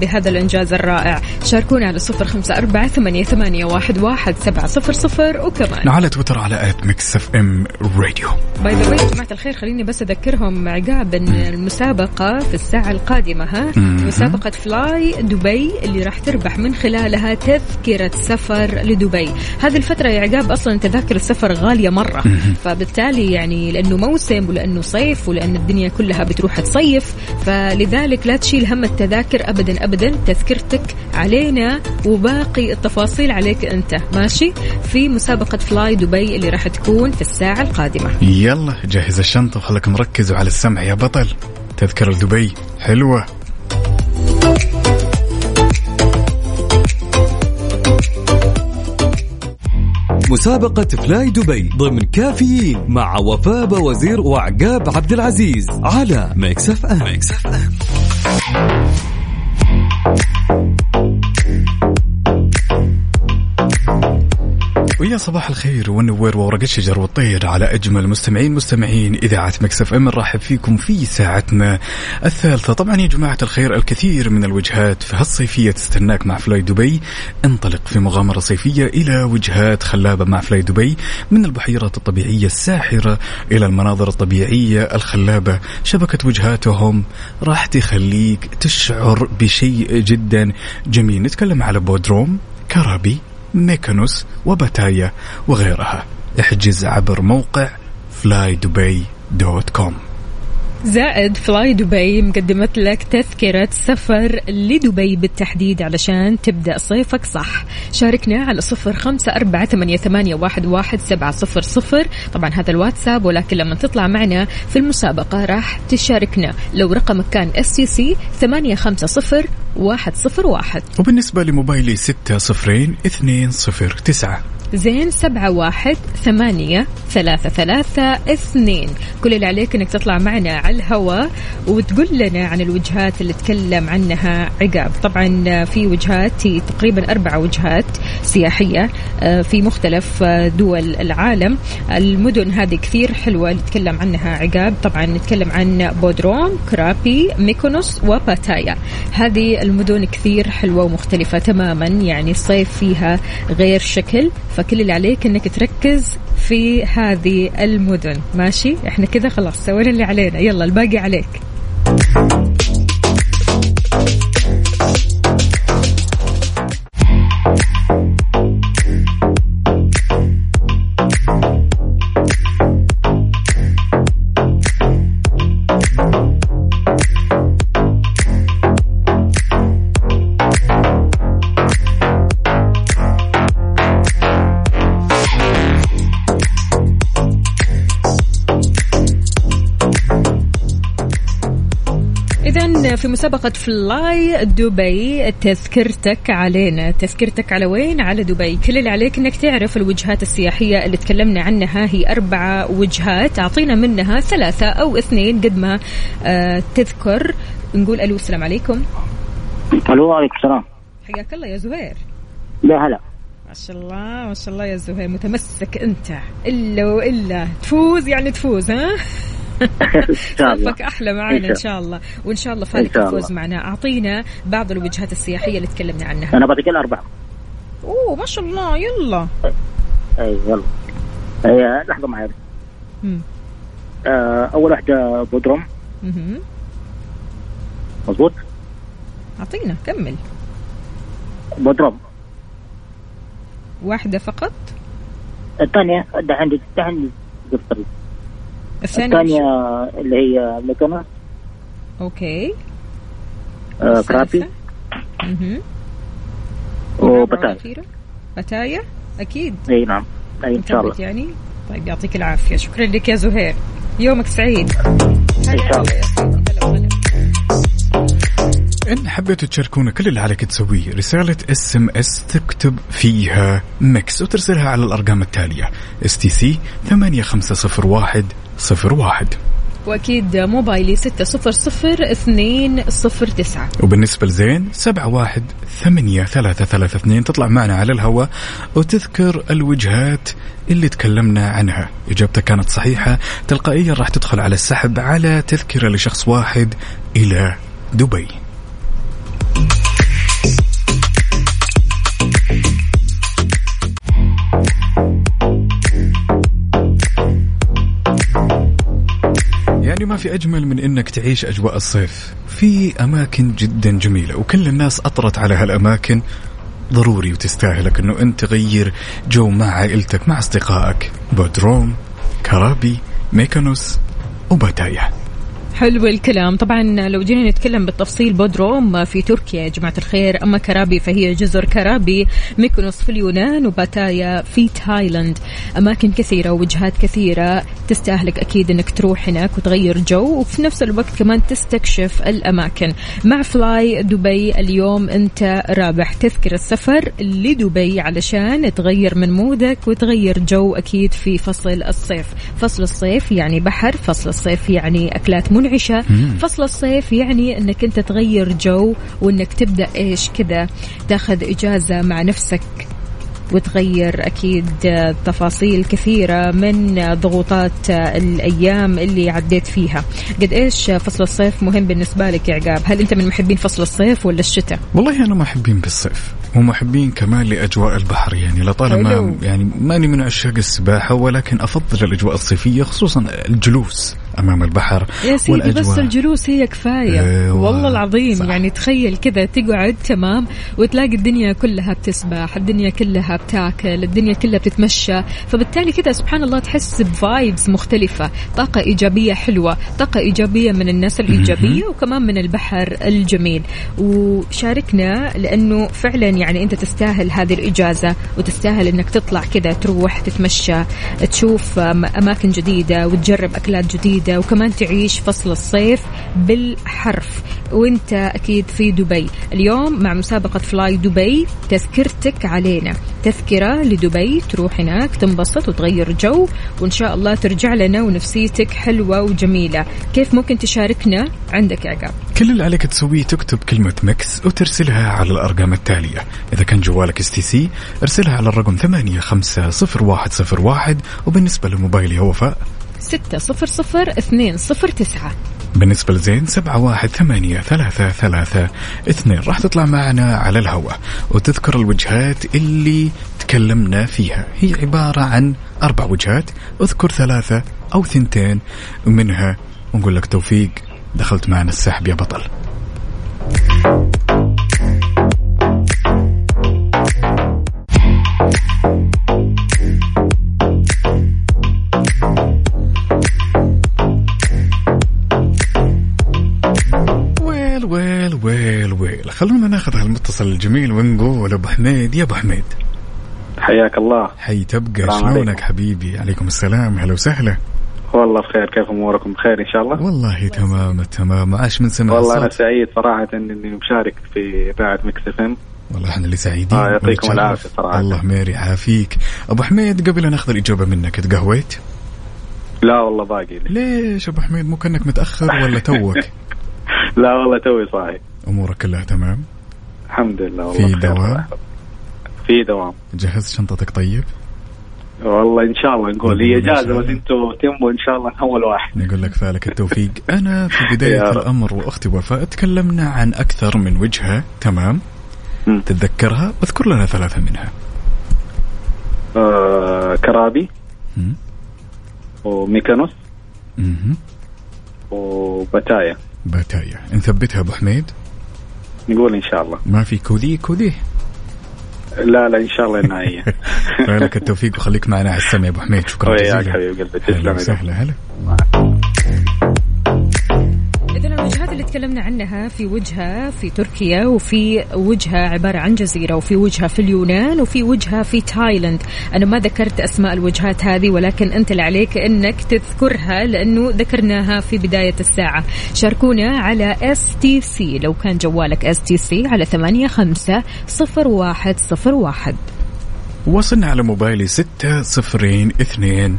[SPEAKER 2] بهذا الإنجاز الرائع. شاركونا على صفر خمسة أربعة ثمانية, ثمانية واحد, واحد سبعة صفر صفر وكمان.
[SPEAKER 1] على تويتر على at Mix FM Radio by
[SPEAKER 2] the way يا جماعة الخير خليني بس أذكرهم عقاب أن المسابقة في الساعة القادمة ها؟
[SPEAKER 1] مم.
[SPEAKER 2] مسابقة فلاي دبي اللي راح تربح من خلالها تذكرة سفر لدبي. هذه الفترة يا عقاب أصلا تذاكر السفر غالية مرة. فبالتالي يعني لأنه موسم ولأنه صيف ولأن الدنيا كلها بتروح تصيف فلذلك لا تشيل هم التذاكر أبدا أبدا. تذكرتك علينا وباقي التفاصيل عليك أنت. ماشي؟ في مسابقة فلاي دبي اللي راح تكون في الساعة القادمة.
[SPEAKER 1] يلا جهز الشنطة وخلك مركز وعلى السمع يا بطل. تذكرة لدبي حلوة.
[SPEAKER 6] مسابقة فلاي دبي ضمن كافيين مع وفاء وزير وعقاب عبد العزيز على Mix FM, Mix FM.
[SPEAKER 1] ويا صباح الخير والنوير وورق الشجر والطير على أجمل مستمعين مستمعين إذاعة Mix FM نرحب فيكم في ساعتنا الثالثة. طبعا يا جماعة الخير الكثير من الوجهات في هالصيفية تستناك مع فلاي دبي. انطلق في مغامرة صيفية إلى وجهات خلابة مع فلاي دبي من البحيرات الطبيعية الساحرة إلى المناظر الطبيعية الخلابة. شبكة وجهاتهم راح تخليك تشعر بشيء جدا. جميل نتكلم على بودروم كرابي ميكانوس وباتايا وغيرها. احجز عبر موقع com
[SPEAKER 2] زائد فلاي دبي مقدمت لك تذكرة سفر لدبي بالتحديد علشان تبدأ صيفك صح. شاركنا على صفر خمسة أربعة ثمانية, واحد, سبعة صفر صفر. طبعا هذا الواتساب ولكن لما تطلع معنا في المسابقة راح تشاركنا. لو رقمك كان STC ثمانية خمسة صفر واحد صفر واحد.
[SPEAKER 1] وبالنسبة لموبايلي ستة صفرين اثنين صفر تسعة.
[SPEAKER 2] زين سبعة واحد ثمانية ثلاثة ثلاثة اثنين. كل اللي عليك إنك تطلع معنا على الهواء وتقول لنا عن الوجهات اللي تكلم عنها عقاب. طبعا في وجهات تقريبا أربع وجهات سياحية آه، في مختلف آه، دول العالم. المدن هذه كثير حلوة اللي تكلم عنها عقاب. طبعا نتكلم عن بودروم كرابي ميكونوس وباتايا. هذه المدن كثير حلوة ومختلفة تماما يعني الصيف فيها غير شكل فكل اللي عليك إنك تركز في هذه المدن. ماشي؟ إحنا كذا خلاص سوينا اللي علينا. يلا الباقي عليك. إذا في مسابقة فلاي دبي تذكرتك علينا. تذكرتك على وين؟ على دبي. كل اللي عليك إنك تعرف الوجهات السياحية اللي تكلمنا عنها. هي أربعة وجهات. أعطينا منها ثلاثة أو اثنين قد ما آه تذكر. نقول ألو السلام عليكم.
[SPEAKER 7] ألو وعليكم السلام.
[SPEAKER 2] حياك الله يا زهير.
[SPEAKER 7] لا هلا.
[SPEAKER 2] ما شاء الله ما شاء الله يا زهير. متمسك أنت. إلا وإلا. تفوز يعني تفوز ها؟ صفك أحلى معنا إن شاء الله. وإن شاء الله فالك. الفوز معنا. أعطينا بعض الوجهات السياحية اللي تكلمنا عنها.
[SPEAKER 7] أنا بعطيك الأربعة.
[SPEAKER 2] أوه ما شاء الله. يلا.
[SPEAKER 7] أي يلا. هي لحظة معي. آه، أول واحدة بودروم. مضبوط
[SPEAKER 2] أعطينا. كمل.
[SPEAKER 7] بودروم.
[SPEAKER 2] واحدة فقط.
[SPEAKER 7] الثانية في الطريق
[SPEAKER 2] الثانية
[SPEAKER 7] الثانية اللي هي ميكونوس
[SPEAKER 2] okay.
[SPEAKER 7] آه، كرابي
[SPEAKER 2] الثالثة؟ مهم.
[SPEAKER 7] وبتاي
[SPEAKER 2] والأخيرة؟ بتايا أكيد.
[SPEAKER 7] إي نعم. إي إن شاء الله.
[SPEAKER 2] يعني؟ طيب يعطيك العافية. شكرا لك يا زهير. يومك سعيد.
[SPEAKER 7] إن شاء الله.
[SPEAKER 1] إن حبيتوا تشاركونا كل اللي عليك تسويه رسالة SMS تكتب فيها Mix وترسلها على الأرقام التالية STC 8501 01
[SPEAKER 2] وأكيد موبايلي ستة صفر صفر اثنين صفر تسعة.
[SPEAKER 1] وبالنسبة لزين سبعة واحد ثمانية ثلاثة ثلاثة اثنين تطلع معنا على الهواء وتذكر الوجهات اللي تكلمنا عنها. إجابتك كانت صحيحة تلقائيا راح تدخل على السحب على تذكرة لشخص واحد إلى دبي. يعني ما في أجمل من أنك تعيش أجواء الصيف. في أماكن جدا جميلة وكل الناس أطرت على هالأماكن. ضروري وتستاهلك أنه أنت تغير جو مع عائلتك مع أصدقائك. بودروم كرابي ميكانوس وباتايا
[SPEAKER 2] حلو الكلام. طبعا لو جينا نتكلم بالتفصيل بودروم في تركيا يا جماعة الخير. أما كرابي فهي جزر كرابي ميكونوس في اليونان وباتايا في تايلاند. أماكن كثيرة ووجهات كثيرة تستاهلك أكيد أنك تروح هناك وتغير جو وفي نفس الوقت كمان تستكشف الأماكن. مع فلاي دبي اليوم أنت رابح تذكر السفر لدبي علشان تغير من mood ك وتغير جو أكيد في فصل الصيف. فصل الصيف يعني بحر فصل الصيف يعني أكلات منعشة. فصل الصيف يعني أنك أنت تغير جو وأنك تبدأ إيش كذا تاخذ إجازة مع نفسك. وتغير أكيد تفاصيل كثيرة من ضغوطات الأيام اللي عديت فيها. قد إيش فصل الصيف مهم بالنسبة لك يا عقاب؟ هل أنت من محبين فصل الصيف ولا الشتاء؟
[SPEAKER 1] والله أنا محبين بالصيف ومحبين كمان لأجواء البحر يعني لطالما
[SPEAKER 2] حلو.
[SPEAKER 1] يعني ماني من عشاق السباحة ولكن أفضل الأجواء الصيفية خصوصا الجلوس. أمام البحر
[SPEAKER 2] يا سيدي بس الجلوس هي كفاية.
[SPEAKER 1] أيوة،
[SPEAKER 2] والله العظيم
[SPEAKER 1] صح.
[SPEAKER 2] يعني تخيل كذا تقعد تمام وتلاقي الدنيا كلها بتسبح الدنيا كلها بتاكل الدنيا كلها بتتمشى. فبالتالي كذا سبحان الله تحس بفايبز مختلفة. طاقة إيجابية حلوة طاقة إيجابية من الناس الإيجابية وكمان من البحر الجميل. وشاركنا لأنه فعلا يعني أنت تستاهل هذه الإجازة وتستاهل إنك تطلع كذا تروح تتمشى تشوف أماكن جديدة وتجرب أكلات جديدة. وكمان تعيش فصل الصيف بالحرف. وإنت أكيد في دبي. اليوم مع مسابقة فلاي دبي تذكرتك علينا. تذكرة لدبي تروح هناك تنبسط وتغير جو وإن شاء الله ترجع لنا ونفسيتك حلوة وجميلة. كيف ممكن تشاركنا؟ عندك عقاب
[SPEAKER 1] كل اللي عليك تسويه تكتب كلمة Mix وترسلها على الأرقام التالية. إذا كان جوالك STC ارسلها على الرقم ثمانية خمسة صفر واحد صفر واحد. وبالنسبة لموبايلي هو وفاء
[SPEAKER 2] ستة صفر صفر اثنين صفر تسعة.
[SPEAKER 1] بالنسبة لزين سبعة واحد ثمانية ثلاثة ثلاثة اثنين. راح تطلع معنا على الهواء وتذكر الوجهات اللي تكلمنا فيها. هي عبارة عن أربع وجهات اذكر ثلاثة أو ثنتين منها ونقول لك توفيق دخلت معنا السحب يا بطل. ناخذ هالمتصل الجميل ونقول أبو حميد. يا أبو حميد.
[SPEAKER 7] حياك الله.
[SPEAKER 1] حي تبقى. شلونك. حبيبي؟ عليكم السلام. هلا وسهلا.
[SPEAKER 7] والله بخير. كيف أموركم؟ بخير إن شاء الله.
[SPEAKER 1] والله تمام تمام. عاش من سمع
[SPEAKER 7] والله
[SPEAKER 1] أنا
[SPEAKER 7] سعيد صراحة إني مشارك في إذاعة Mix FM.
[SPEAKER 1] والله إحنا اللي سعيدين.
[SPEAKER 7] آه، يعطيكم
[SPEAKER 1] ونتشرف.
[SPEAKER 7] العافية صراحة.
[SPEAKER 1] الله ميري يعافيك. أبو حميد قبل نأخذ الإجابة منك تقهويت؟
[SPEAKER 7] لا والله باقي لي.
[SPEAKER 1] ليش أبو حميد؟ مو كأنك متأخر ولا توك؟ [laughs]
[SPEAKER 7] لا والله توي صاحي.
[SPEAKER 1] أمورك كلها تمام.
[SPEAKER 7] الحمد لله والله
[SPEAKER 1] في دوام؟
[SPEAKER 7] في دوام.
[SPEAKER 1] جهزت شنطتك طيب؟
[SPEAKER 7] والله إن شاء الله نقول هي اجازه بس. أنتوا تموا إن شاء الله أول واحد.
[SPEAKER 1] نقول لك فالك التوفيق. [laughs] أنا في
[SPEAKER 7] بداية.
[SPEAKER 1] الأمر وأختي وفاء تكلمنا عن أكثر من وجهة تمام؟
[SPEAKER 7] مم.
[SPEAKER 1] تتذكرها؟ واذكر لنا ثلاثة منها.
[SPEAKER 7] آه كرابي. وميكانوس. وبتايا.
[SPEAKER 1] باتايا نثبتها أبو حميد.
[SPEAKER 7] نقول إن شاء الله.
[SPEAKER 1] ما في كودي؟ كودي.
[SPEAKER 7] لا لا إن شاء الله إنها هي. [laughs]
[SPEAKER 1] فالك التوفيق وخليك معنا على السمع يا أبو حميد. شكرا
[SPEAKER 7] وياك
[SPEAKER 1] جزيلا.
[SPEAKER 7] حبيب قلبي
[SPEAKER 1] هلا
[SPEAKER 7] تسلم يا
[SPEAKER 1] وسهلا. هلا.
[SPEAKER 2] الوجهات اللي تكلمنا عنها في وجهة في تركيا وفي وجهة عبارة عن جزيرة وفي وجهة في اليونان وفي وجهة في تايلاند. أنا ما ذكرت أسماء الوجهات هذه ولكن أنت اللي عليك أنك تذكرها لأنه ذكرناها في بداية الساعة. شاركونا على اس تي سي لو كان جوالك اس تي سي على ثمانية خمسة صفر واحد صفر واحد.
[SPEAKER 1] وصلنا على موبايلي ستة صفرين اثنين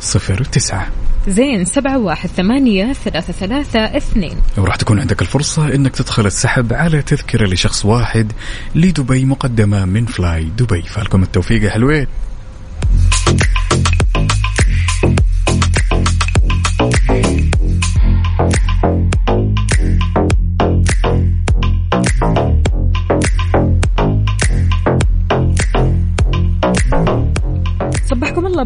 [SPEAKER 1] صفر تسعة.
[SPEAKER 2] زين سبعة واحد ثمانية ثلاثة ثلاثة اثنين.
[SPEAKER 1] وراح تكون عندك الفرصة إنك تدخل السحب على تذكرة لشخص واحد لدبي مقدمة من فلاي دبي. فالكم التوفيق يا حلوين.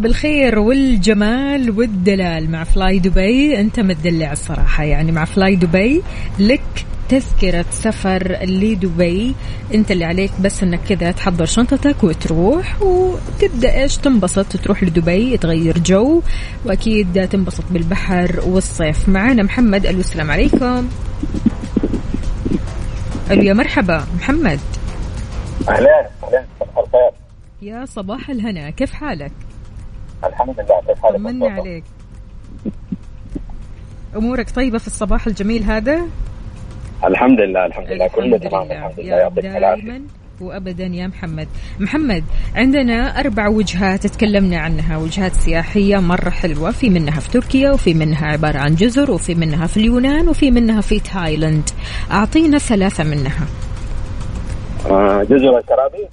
[SPEAKER 2] بالخير والجمال والدلال مع فلاي دبي. انت متدلع الصراحة. يعني مع فلاي دبي لك تذكرة سفر لدبي. انت اللي عليك بس انك كذا تحضر شنطتك وتروح وتبدأ إيش تنبسط. تروح لدبي تغير جو. واكيد تنبسط بالبحر والصيف. معانا محمد ألو. السلام عليكم. ألو يا مرحبا. محمد.
[SPEAKER 7] صباح الخير.
[SPEAKER 2] يا صباح الهنا. كيف حالك؟
[SPEAKER 7] الحمد لله كيف حالك
[SPEAKER 2] طمني عليك. أمورك طيبة في الصباح الجميل هذا؟
[SPEAKER 7] الحمد لله الحمد لله كله
[SPEAKER 2] الحمد
[SPEAKER 7] تمام الحمد لله يعطيك العافيه
[SPEAKER 2] وابدا يا محمد. محمد عندنا أربع وجهات تكلمنا عنها وجهات سياحية مرة حلوة في منها في تركيا وفي منها عبارة عن جزر وفي منها في اليونان وفي منها في تايلاند. أعطينا ثلاثة منها.
[SPEAKER 7] آه، جزر الكرابي.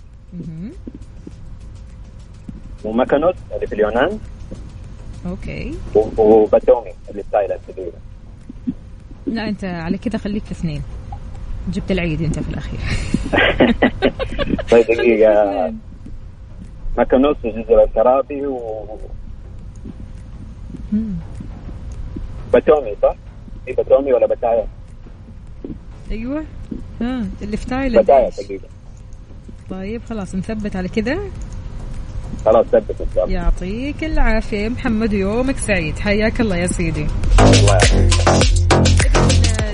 [SPEAKER 7] ومكنوس اللي في اليونان. okay. وباتومي اللي في تايلاند تقريبا
[SPEAKER 2] لا أنت على كذا خليك في اثنين. جبت العيد أنت في الأخير. [laughs]
[SPEAKER 7] طيب دقيقة. مكنوس وجزر الكرابي و... باتومي صح؟ في باتومي ولا بتايا؟
[SPEAKER 2] أيوه. ها اللي في تايلاند.
[SPEAKER 7] بتايا تقريبا
[SPEAKER 2] طيب خلاص نثبت على كده.
[SPEAKER 7] خلاص ثبت ان شاء الله
[SPEAKER 2] يعطيك العافية. محمد ويومك سعيد. حياك الله يا سيدي.
[SPEAKER 7] الله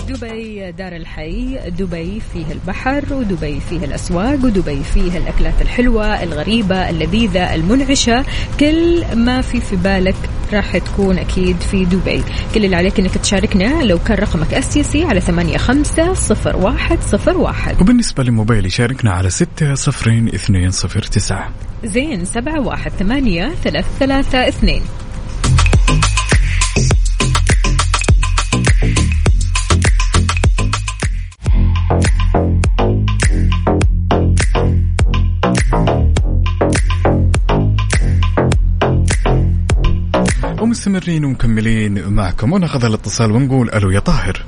[SPEAKER 2] دبي دار الحي. دبي فيه البحر ودبي فيه الأسواق ودبي فيه الأكلات الحلوة الغريبة اللذيذة المنعشة. كل ما في في بالك راح تكون أكيد في دبي. كل اللي عليك أنك تشاركنا لو كان رقمك STC على ثمانية خمسة صفر واحد صفر واحد.
[SPEAKER 1] وبالنسبة لموبايلي شاركنا على ستة صفرين اثنين صفر تسعة.
[SPEAKER 2] زين سبعة واحد ثمانية ثلاث ثلاثة اثنين.
[SPEAKER 1] ومستمرين ومكملين معكم وناخذ الاتصال ونقول ألو يا طاهر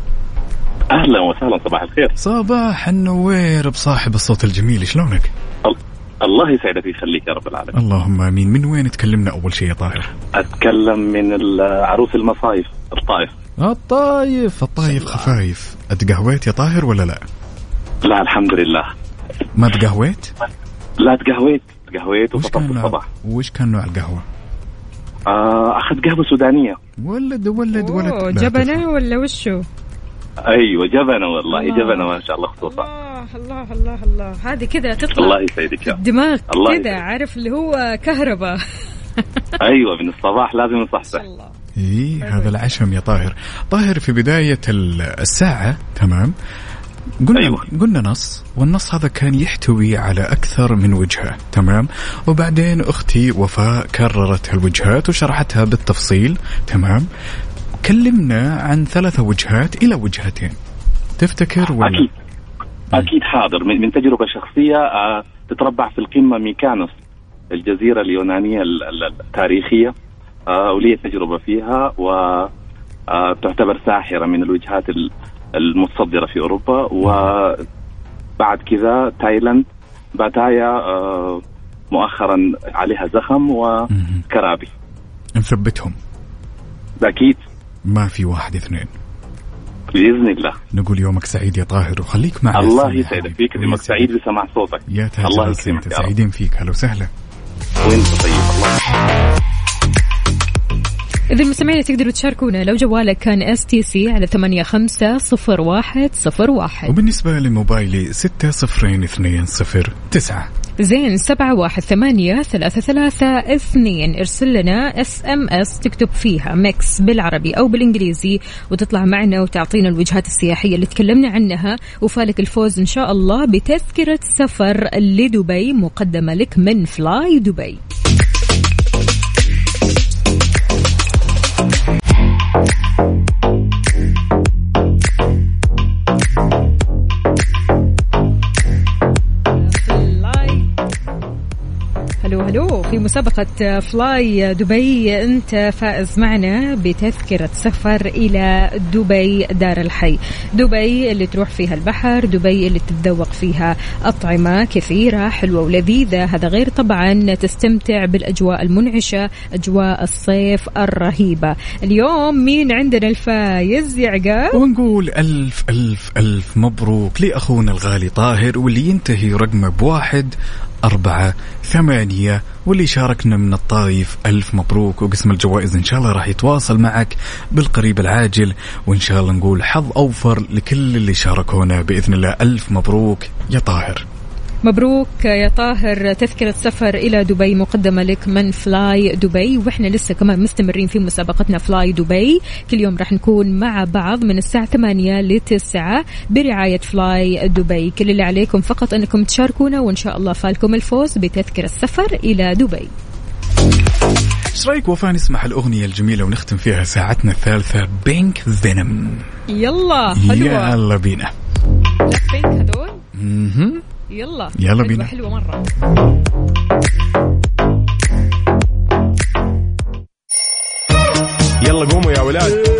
[SPEAKER 8] أهلا وسهلا صباح الخير
[SPEAKER 1] صباح النوير بصاحب الصوت الجميل شلونك؟
[SPEAKER 8] ال- الله يسعدك ويخليك يا رب العالمين
[SPEAKER 1] اللهم آمين من وين تكلمنا أول شيء يا طاهر؟
[SPEAKER 8] أتكلم من عروس المصايف الطائف
[SPEAKER 1] الطايف الطايف خفايف أتقهويت يا طاهر ولا لا؟
[SPEAKER 8] لا الحمد لله
[SPEAKER 1] ما تقهويت؟
[SPEAKER 8] لا تقهويت تقهويت وفطرت الصباح
[SPEAKER 1] وش كان نوع القهوة؟
[SPEAKER 8] آه أخذ قهوة سودانية.
[SPEAKER 1] ولد ولد ولد.
[SPEAKER 2] جبنة ولا وشو؟
[SPEAKER 8] أيوه جبنة والله
[SPEAKER 2] الله.
[SPEAKER 8] جبنة ما شاء الله خصوصا
[SPEAKER 2] الله الله الله الله. هذه كذا تطلع
[SPEAKER 8] الله يسعدك الله
[SPEAKER 2] كذا. عارف اللي هو كهرباء. [laughs]
[SPEAKER 8] أيوه من الصباح لازم نصحصح
[SPEAKER 2] الله.
[SPEAKER 1] إيه هذا العشم يا طاهر. طاهر في بداية ال- الساعة تمام. قلنا
[SPEAKER 8] أيوة.
[SPEAKER 1] قلنا نص والنص هذا كان يحتوي على أكثر من وجهة. تمام؟ وبعدين أختي وفاء كررت هالوجهات وشرحتها بالتفصيل. تمام؟ كلمنا عن ثلاث وجهات إلى وجهتين. تفتكر ولا؟
[SPEAKER 8] أكيد. أكيد حاضر. من, من تجربة شخصية آه تتربع في القمة ميكانوس الجزيرة اليونانية ال- ال- التاريخية. آه ولي تجربة فيها وتعتبر ساحرة من الوجهات ال- المتصدرة في أوروبا وبعد كذا تايلاند باتايا آه مؤخرا عليها زخم وكرابي.
[SPEAKER 1] نثبتهم.
[SPEAKER 8] أكيد.
[SPEAKER 1] ما في واحد اثنين.
[SPEAKER 8] بإذن الله.
[SPEAKER 1] نقول يومك سعيد يا طاهر وخليك معنا
[SPEAKER 8] الله يسعدك. فيك يومك سعيد بسماع صوتك.
[SPEAKER 1] يا تاج
[SPEAKER 8] الله رب.
[SPEAKER 1] سعيدين فيك. هلا وسهلا.
[SPEAKER 8] وأنت طيب. الله
[SPEAKER 2] إذا المستمعين تقدروا تشاركونا لو جوالك كان STC على ثمانية خمسة صفر واحد صفر واحد.
[SPEAKER 1] وبالنسبة لموبايلي ستة صفرين اثنين صفر تسعة.
[SPEAKER 2] زين سبعة واحد ثمانية ثلاثة ثلاثة اثنين. ارسل لنا SMS تكتب فيها Mix بالعربي أو بالإنجليزي وتطلع معنا وتعطينا الوجهات السياحية اللي تكلمنا عنها. وفالك الفوز إن شاء الله بتذكرة سفر لدبي مقدمة لك من فلاي دبي في مسابقة فلاي دبي أنت فائز معنا بتذكرة سفر إلى دبي دار الحي. دبي اللي تروح فيها البحر دبي اللي تتذوق فيها أطعمة كثيرة حلوة ولذيذة. هذا غير طبعا تستمتع بالأجواء المنعشة أجواء الصيف الرهيبة. اليوم مين عندنا الفايز يا عقاب؟
[SPEAKER 1] ونقول ألف ألف ألف مبروك لأخونا الغالي طاهر واللي ينتهي رقمه بواحد أربعة ثمانية. واللي شاركنا من الطايف ألف مبروك وقسم الجوائز إن شاء الله راح يتواصل معك بالقريب العاجل. وإن شاء الله نقول حظ أوفر لكل اللي شاركونا بإذن الله. ألف مبروك يا طاهر.
[SPEAKER 2] مبروك يا طاهر. تذكرة سفر إلى دبي مقدمة لك من فلاي دبي وإحنا لسه كمان مستمرين في مسابقتنا فلاي دبي. كل يوم راح نكون مع بعض من الساعة 8 ل 9 برعاية فلاي دبي. كل اللي عليكم فقط أنكم تشاركونا وإن شاء الله فالكم الفوز بتذكرة سفر إلى دبي.
[SPEAKER 1] إيش رأيك وفاء نسمع الأغنية الجميلة ونختم فيها ساعتنا الثالثة بينك فينم؟
[SPEAKER 2] يلا حلوة.
[SPEAKER 1] يلا بينا.
[SPEAKER 2] بينك هذول. يلا.
[SPEAKER 1] يلا
[SPEAKER 2] حلوة
[SPEAKER 1] بينا.
[SPEAKER 2] حلوة مرة.
[SPEAKER 4] يلا قوموا يا ولاد.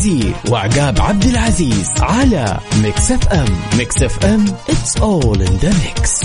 [SPEAKER 3] وفاء بوازير وعقاب عبد العزيز على Mix FM. Mix FM it's all in
[SPEAKER 2] the mix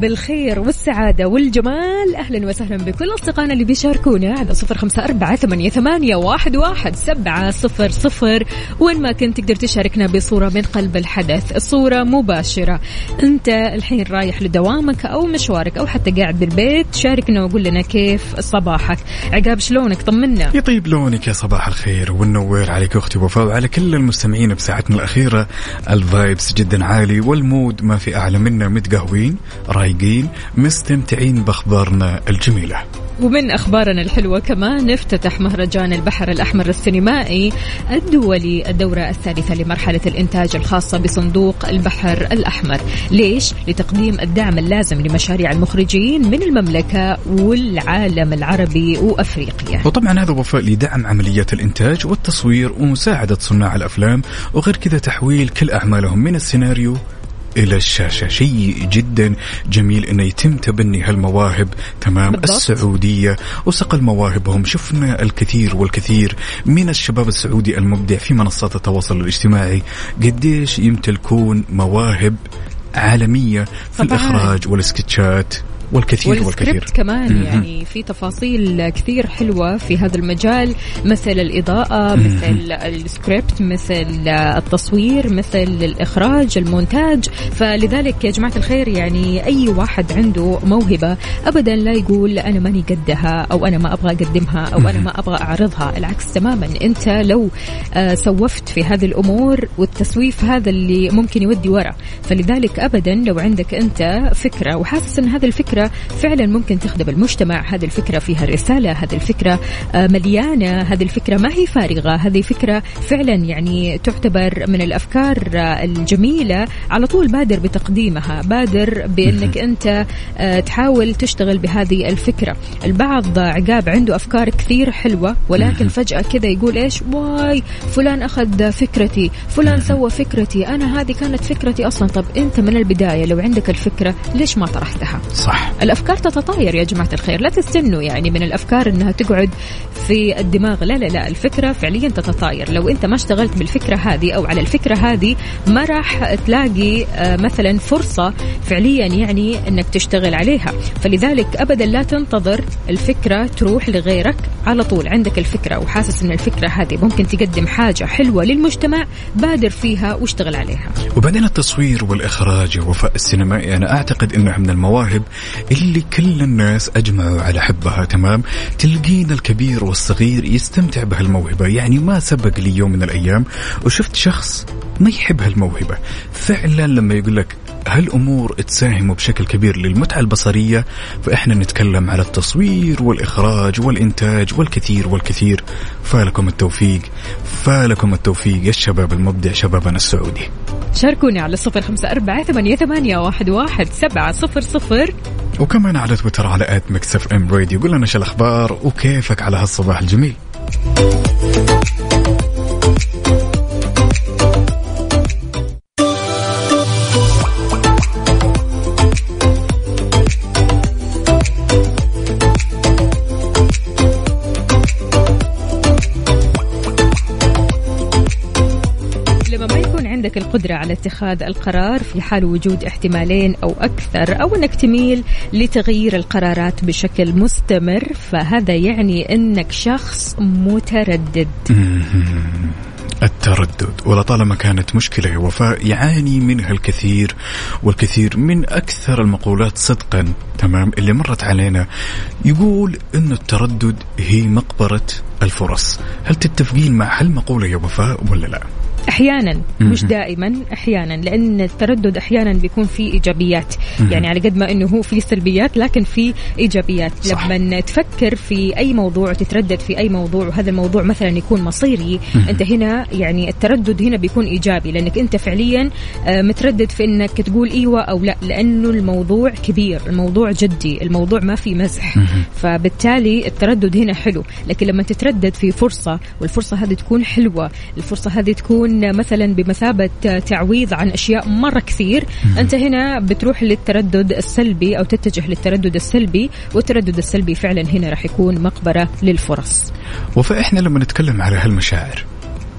[SPEAKER 2] بالخير والسعادة والجمال. أهلا وسهلا بكل أصدقائنا اللي بيشاركونا على صفر خمسة أربعة ثمانية, واحد, سبعة صفر صفر. وين ما كنت تقدر تشاركنا بصورة من قلب الحدث الصورة مباشرة. أنت الحين رايح لدوامك أو مشوارك أو حتى قاعد بالبيت شاركنا وقول لنا كيف صباحك. عقاب شلونك؟ طمنا.
[SPEAKER 1] يطيب لونك يا صباح الخير والنوير عليك أختي وفاء وعلى كل المستمعين بساعتنا الأخيرة. ال vibes جدا عالي وال mood ما في أعلى منا متقهوين رايقين مستمتعين بأخبارنا الجميلة.
[SPEAKER 2] ومن أخبارنا الحلوة كمان افتتح مهرجان البحر الأحمر السينمائي الدولي الدورة الثالثة لمرحلة الإنتاج الخاصة بصندوق البحر الأحمر. ليش؟ لتقديم الدعم اللازم لمشاريع المخرجين من المملكة والعالم العربي وأفريقيا.
[SPEAKER 1] وطبعا هذا وفاء لدعم عمليات الإنتاج والتصوير ومساعدة صناع الأفلام وغير كذا تحويل كل أعمالهم من السيناريو إلى الشاشه شيء جدا جميل انه يتم تبني هالمواهب. تمام.
[SPEAKER 2] بالضبط.
[SPEAKER 1] السعودية وصقل مواهبهم شفنا الكثير والكثير من الشباب السعودي المبدع في منصات التواصل الاجتماعي. قديش يمتلكون مواهب عالمية في
[SPEAKER 2] طبعاً.
[SPEAKER 1] الإخراج والسكتشات. والكثير والكثير.
[SPEAKER 2] والسكريبت كمان
[SPEAKER 1] مهم.
[SPEAKER 2] يعني في تفاصيل كثير حلوة في هذا المجال مثل الإضاءة
[SPEAKER 1] مهم.
[SPEAKER 2] مثل السكريبت مثل التصوير مثل الإخراج المونتاج. فلذلك يا جماعة الخير يعني أي واحد عنده موهبة أبدا لا يقول أنا ماني قدها أو أنا ما أبغى أقدمها أو أنا ما أبغى أعرضها. العكس تماما أنت لو آه، سوفت في هذه الأمور والتسويف هذا اللي ممكن يودي ورا. فلذلك أبدا لو عندك أنت فكرة وحاسس أن هذه الفكرة. فعلا ممكن تخدم المجتمع هذه الفكرة فيها رسالة هذه الفكرة آه، مليانة هذه الفكرة ما هي فارغة هذه فكرة فعلا يعني تعتبر من الأفكار آه، الجميلة. على طول بادر بتقديمها بادر بأنك أنت آه، تحاول تشتغل بهذه الفكرة. البعض عقاب عنده أفكار كثير حلوة ولكن فجأة كذا يقول إيش؟ واي فلان أخذ فكرتي فلان سوى فكرتي أنا هذه كانت فكرتي أصلا. طب أنت من البداية لو عندك الفكرة ليش ما طرحتها؟
[SPEAKER 1] صح.
[SPEAKER 2] الأفكار تتطاير يا جماعة الخير. لا تستنوا يعني من الأفكار إنها تقعد في الدماغ. لا لا لا الفكرة فعليا تتطاير. لو أنت ما اشتغلت بالفكرة هذه أو على الفكرة هذه ما راح تلاقي آه، مثلا فرصة فعليا يعني إنك تشتغل عليها. فلذلك ابدا لا تنتظر الفكرة تروح لغيرك على طول. عندك الفكرة وحاسس إن الفكرة هذه ممكن تقدم حاجة حلوة للمجتمع بادر فيها واشتغل عليها.
[SPEAKER 1] وبعدين التصوير والإخراج وفاء السينمائي أنا أعتقد أنها من المواهب اللي كل الناس أجمعوا على حبها تمام؟ تلقين الكبير والصغير يستمتع بهالموهبة. يعني ما سبق لي يوم من الأيام وشفت شخص ما يحب هالموهبة. فعلا لما يقول لك هالأمور تساهم بشكل كبير للمتعة البصرية فإحنا نتكلم على التصوير والإخراج والإنتاج والكثير والكثير. فالكم التوفيق فالكم التوفيق يا الشباب المبدع شبابنا السعودي.
[SPEAKER 2] شاركوني على صفر خمسة أربعة ثمانية, واحد, واحد سبعة صفر صفر
[SPEAKER 1] وكمان على تويتر على at Mix FM Radio. قول لنا شو الأخبار وكيفك على هالصباح الجميل.
[SPEAKER 2] القدرة على اتخاذ القرار في حال وجود احتمالين أو أكثر أو أنك تميل لتغيير القرارات بشكل مستمر فهذا يعني أنك شخص متردد.
[SPEAKER 1] التردد. ولطالما كانت مشكلة وفاء يعاني منها الكثير والكثير من أكثر المقولات صدقا. تمام؟ اللي مرت علينا يقول أن التردد هي مقبرة الفرص. هل تتفقين مع هالمقولة يا وفاء ولا لا؟ أحيانا.
[SPEAKER 2] مش دائما أحيانا لأن التردد أحيانا بيكون فيه
[SPEAKER 1] إيجابيات.
[SPEAKER 2] يعني على قد ما إنه هو فيه سلبيات لكن فيه إيجابيات
[SPEAKER 1] صح.
[SPEAKER 2] لما تفكر في أي موضوع وتتردد في أي موضوع وهذا الموضوع مثلا يكون مصيري. أنت هنا يعني التردد هنا بيكون إيجابي لأنك أنت فعليا آه، متردد في إنك تقول إيوه أو لا لأنه الموضوع كبير الموضوع جدي الموضوع ما في مزح. فبالتالي التردد هنا حلو لكن لما تتردد في فرصة والفرصة هذه تكون حلوة الفرصة هذه تكون مثلا بمثابة تعويض عن أشياء مرة كثير أنت هنا بتروح للتردد السلبي أو تتجه للتردد السلبي والتردد السلبي فعلا هنا راح يكون مقبرة للفرص.
[SPEAKER 1] وفاحنا لما نتكلم على هالمشاعر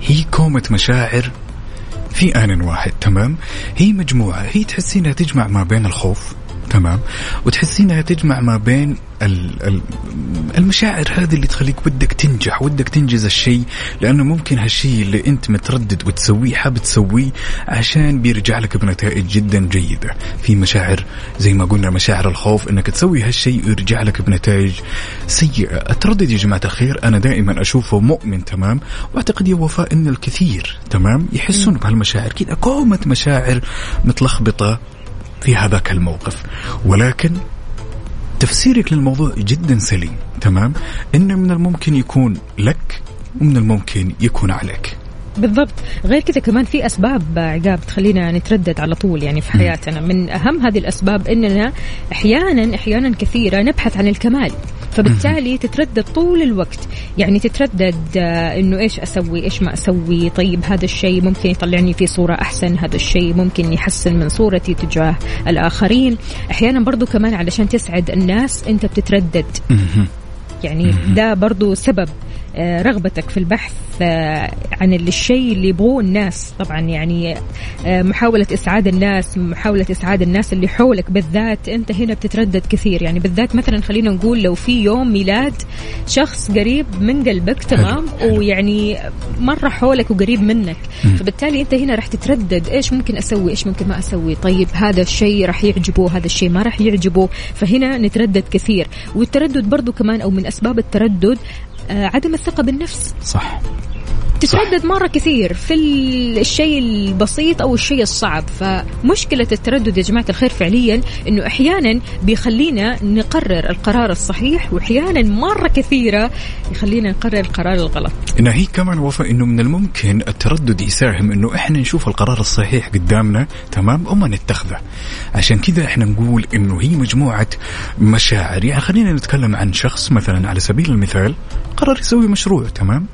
[SPEAKER 1] هي كومة مشاعر في آن واحد تمام؟ هي مجموعة هي تحسينها تجمع ما بين الخوف تمام. وتحسينها تجمع ما بين ال- ال- المشاعر هذه اللي تخليك ودك تنجح ودك تنجز الشيء لأنه ممكن هالشيء اللي أنت متردد وتسويه حاب تسويه عشان بيرجع لك بنتائج جدا جيدة. في مشاعر زي ما قلنا مشاعر الخوف إنك تسوي هالشيء ويرجع لك بنتائج سيئة. التردد يا جماعة الخير أنا دائما أشوفه مؤمن تمام؟ وأعتقد يا وفاء إن الكثير تمام؟ يحسون بهالمشاعر. كذا كومه مشاعر متلخبطة في هذاك الموقف. ولكن تفسيرك للموضوع جدا سليم تمام؟ إنه من الممكن يكون لك ومن الممكن يكون عليك.
[SPEAKER 2] بالضبط. غير كذا كمان في أسباب عقاب تخلينا نتردد على طول يعني في حياتنا. من أهم هذه الأسباب إننا أحيانا أحيانا كثيرة نبحث عن الكمال. فبالتالي تتردد طول الوقت. يعني تتردد آه، إنه إيش أسوي إيش ما أسوي طيب هذا الشيء ممكن يطلعني في صورة أحسن هذا الشيء ممكن يحسن من صورتي تجاه الآخرين. أحيانا برضو كمان علشان تسعد الناس أنت بتتردد. يعني ده برضو سبب. رغبتك في البحث آه، عن الشيء اللي يبغوه الناس. طبعا يعني آه، محاولة إسعاد الناس محاولة إسعاد الناس اللي حولك بالذات أنت هنا بتتردد كثير. يعني بالذات مثلا خلينا نقول لو في يوم ميلاد شخص قريب من قلبك تمام. ويعني مرة حولك وقريب منك. فبالتالي أنت هنا راح تتردد إيش ممكن أسوي إيش ممكن ما أسوي؟ طيب هذا الشيء راح يعجبه هذا الشيء ما راح يعجبه. فهنا نتردد كثير. والتردد برضو كمان أو من أسباب التردد آه، عدم الثقة بالنفس.
[SPEAKER 1] صح.
[SPEAKER 2] تتردد مرة كثير في ال- الشيء البسيط أو الشيء الصعب. فمشكلة التردد يا جماعة الخير فعليا أنه أحيانا بيخلينا نقرر القرار الصحيح وأحيانا مرة كثيرة يخلينا نقرر القرار الغلط.
[SPEAKER 1] هي كمان وفاء إنه من الممكن التردد يساهم إنه إحنا نشوف القرار الصحيح قدامنا تمام وما نتخذه. عشان كذا إحنا نقول إنه هي مجموعة مشاعر. يعني خلينا نتكلم عن شخص مثلا على سبيل المثال قرر يسوي مشروع تمام؟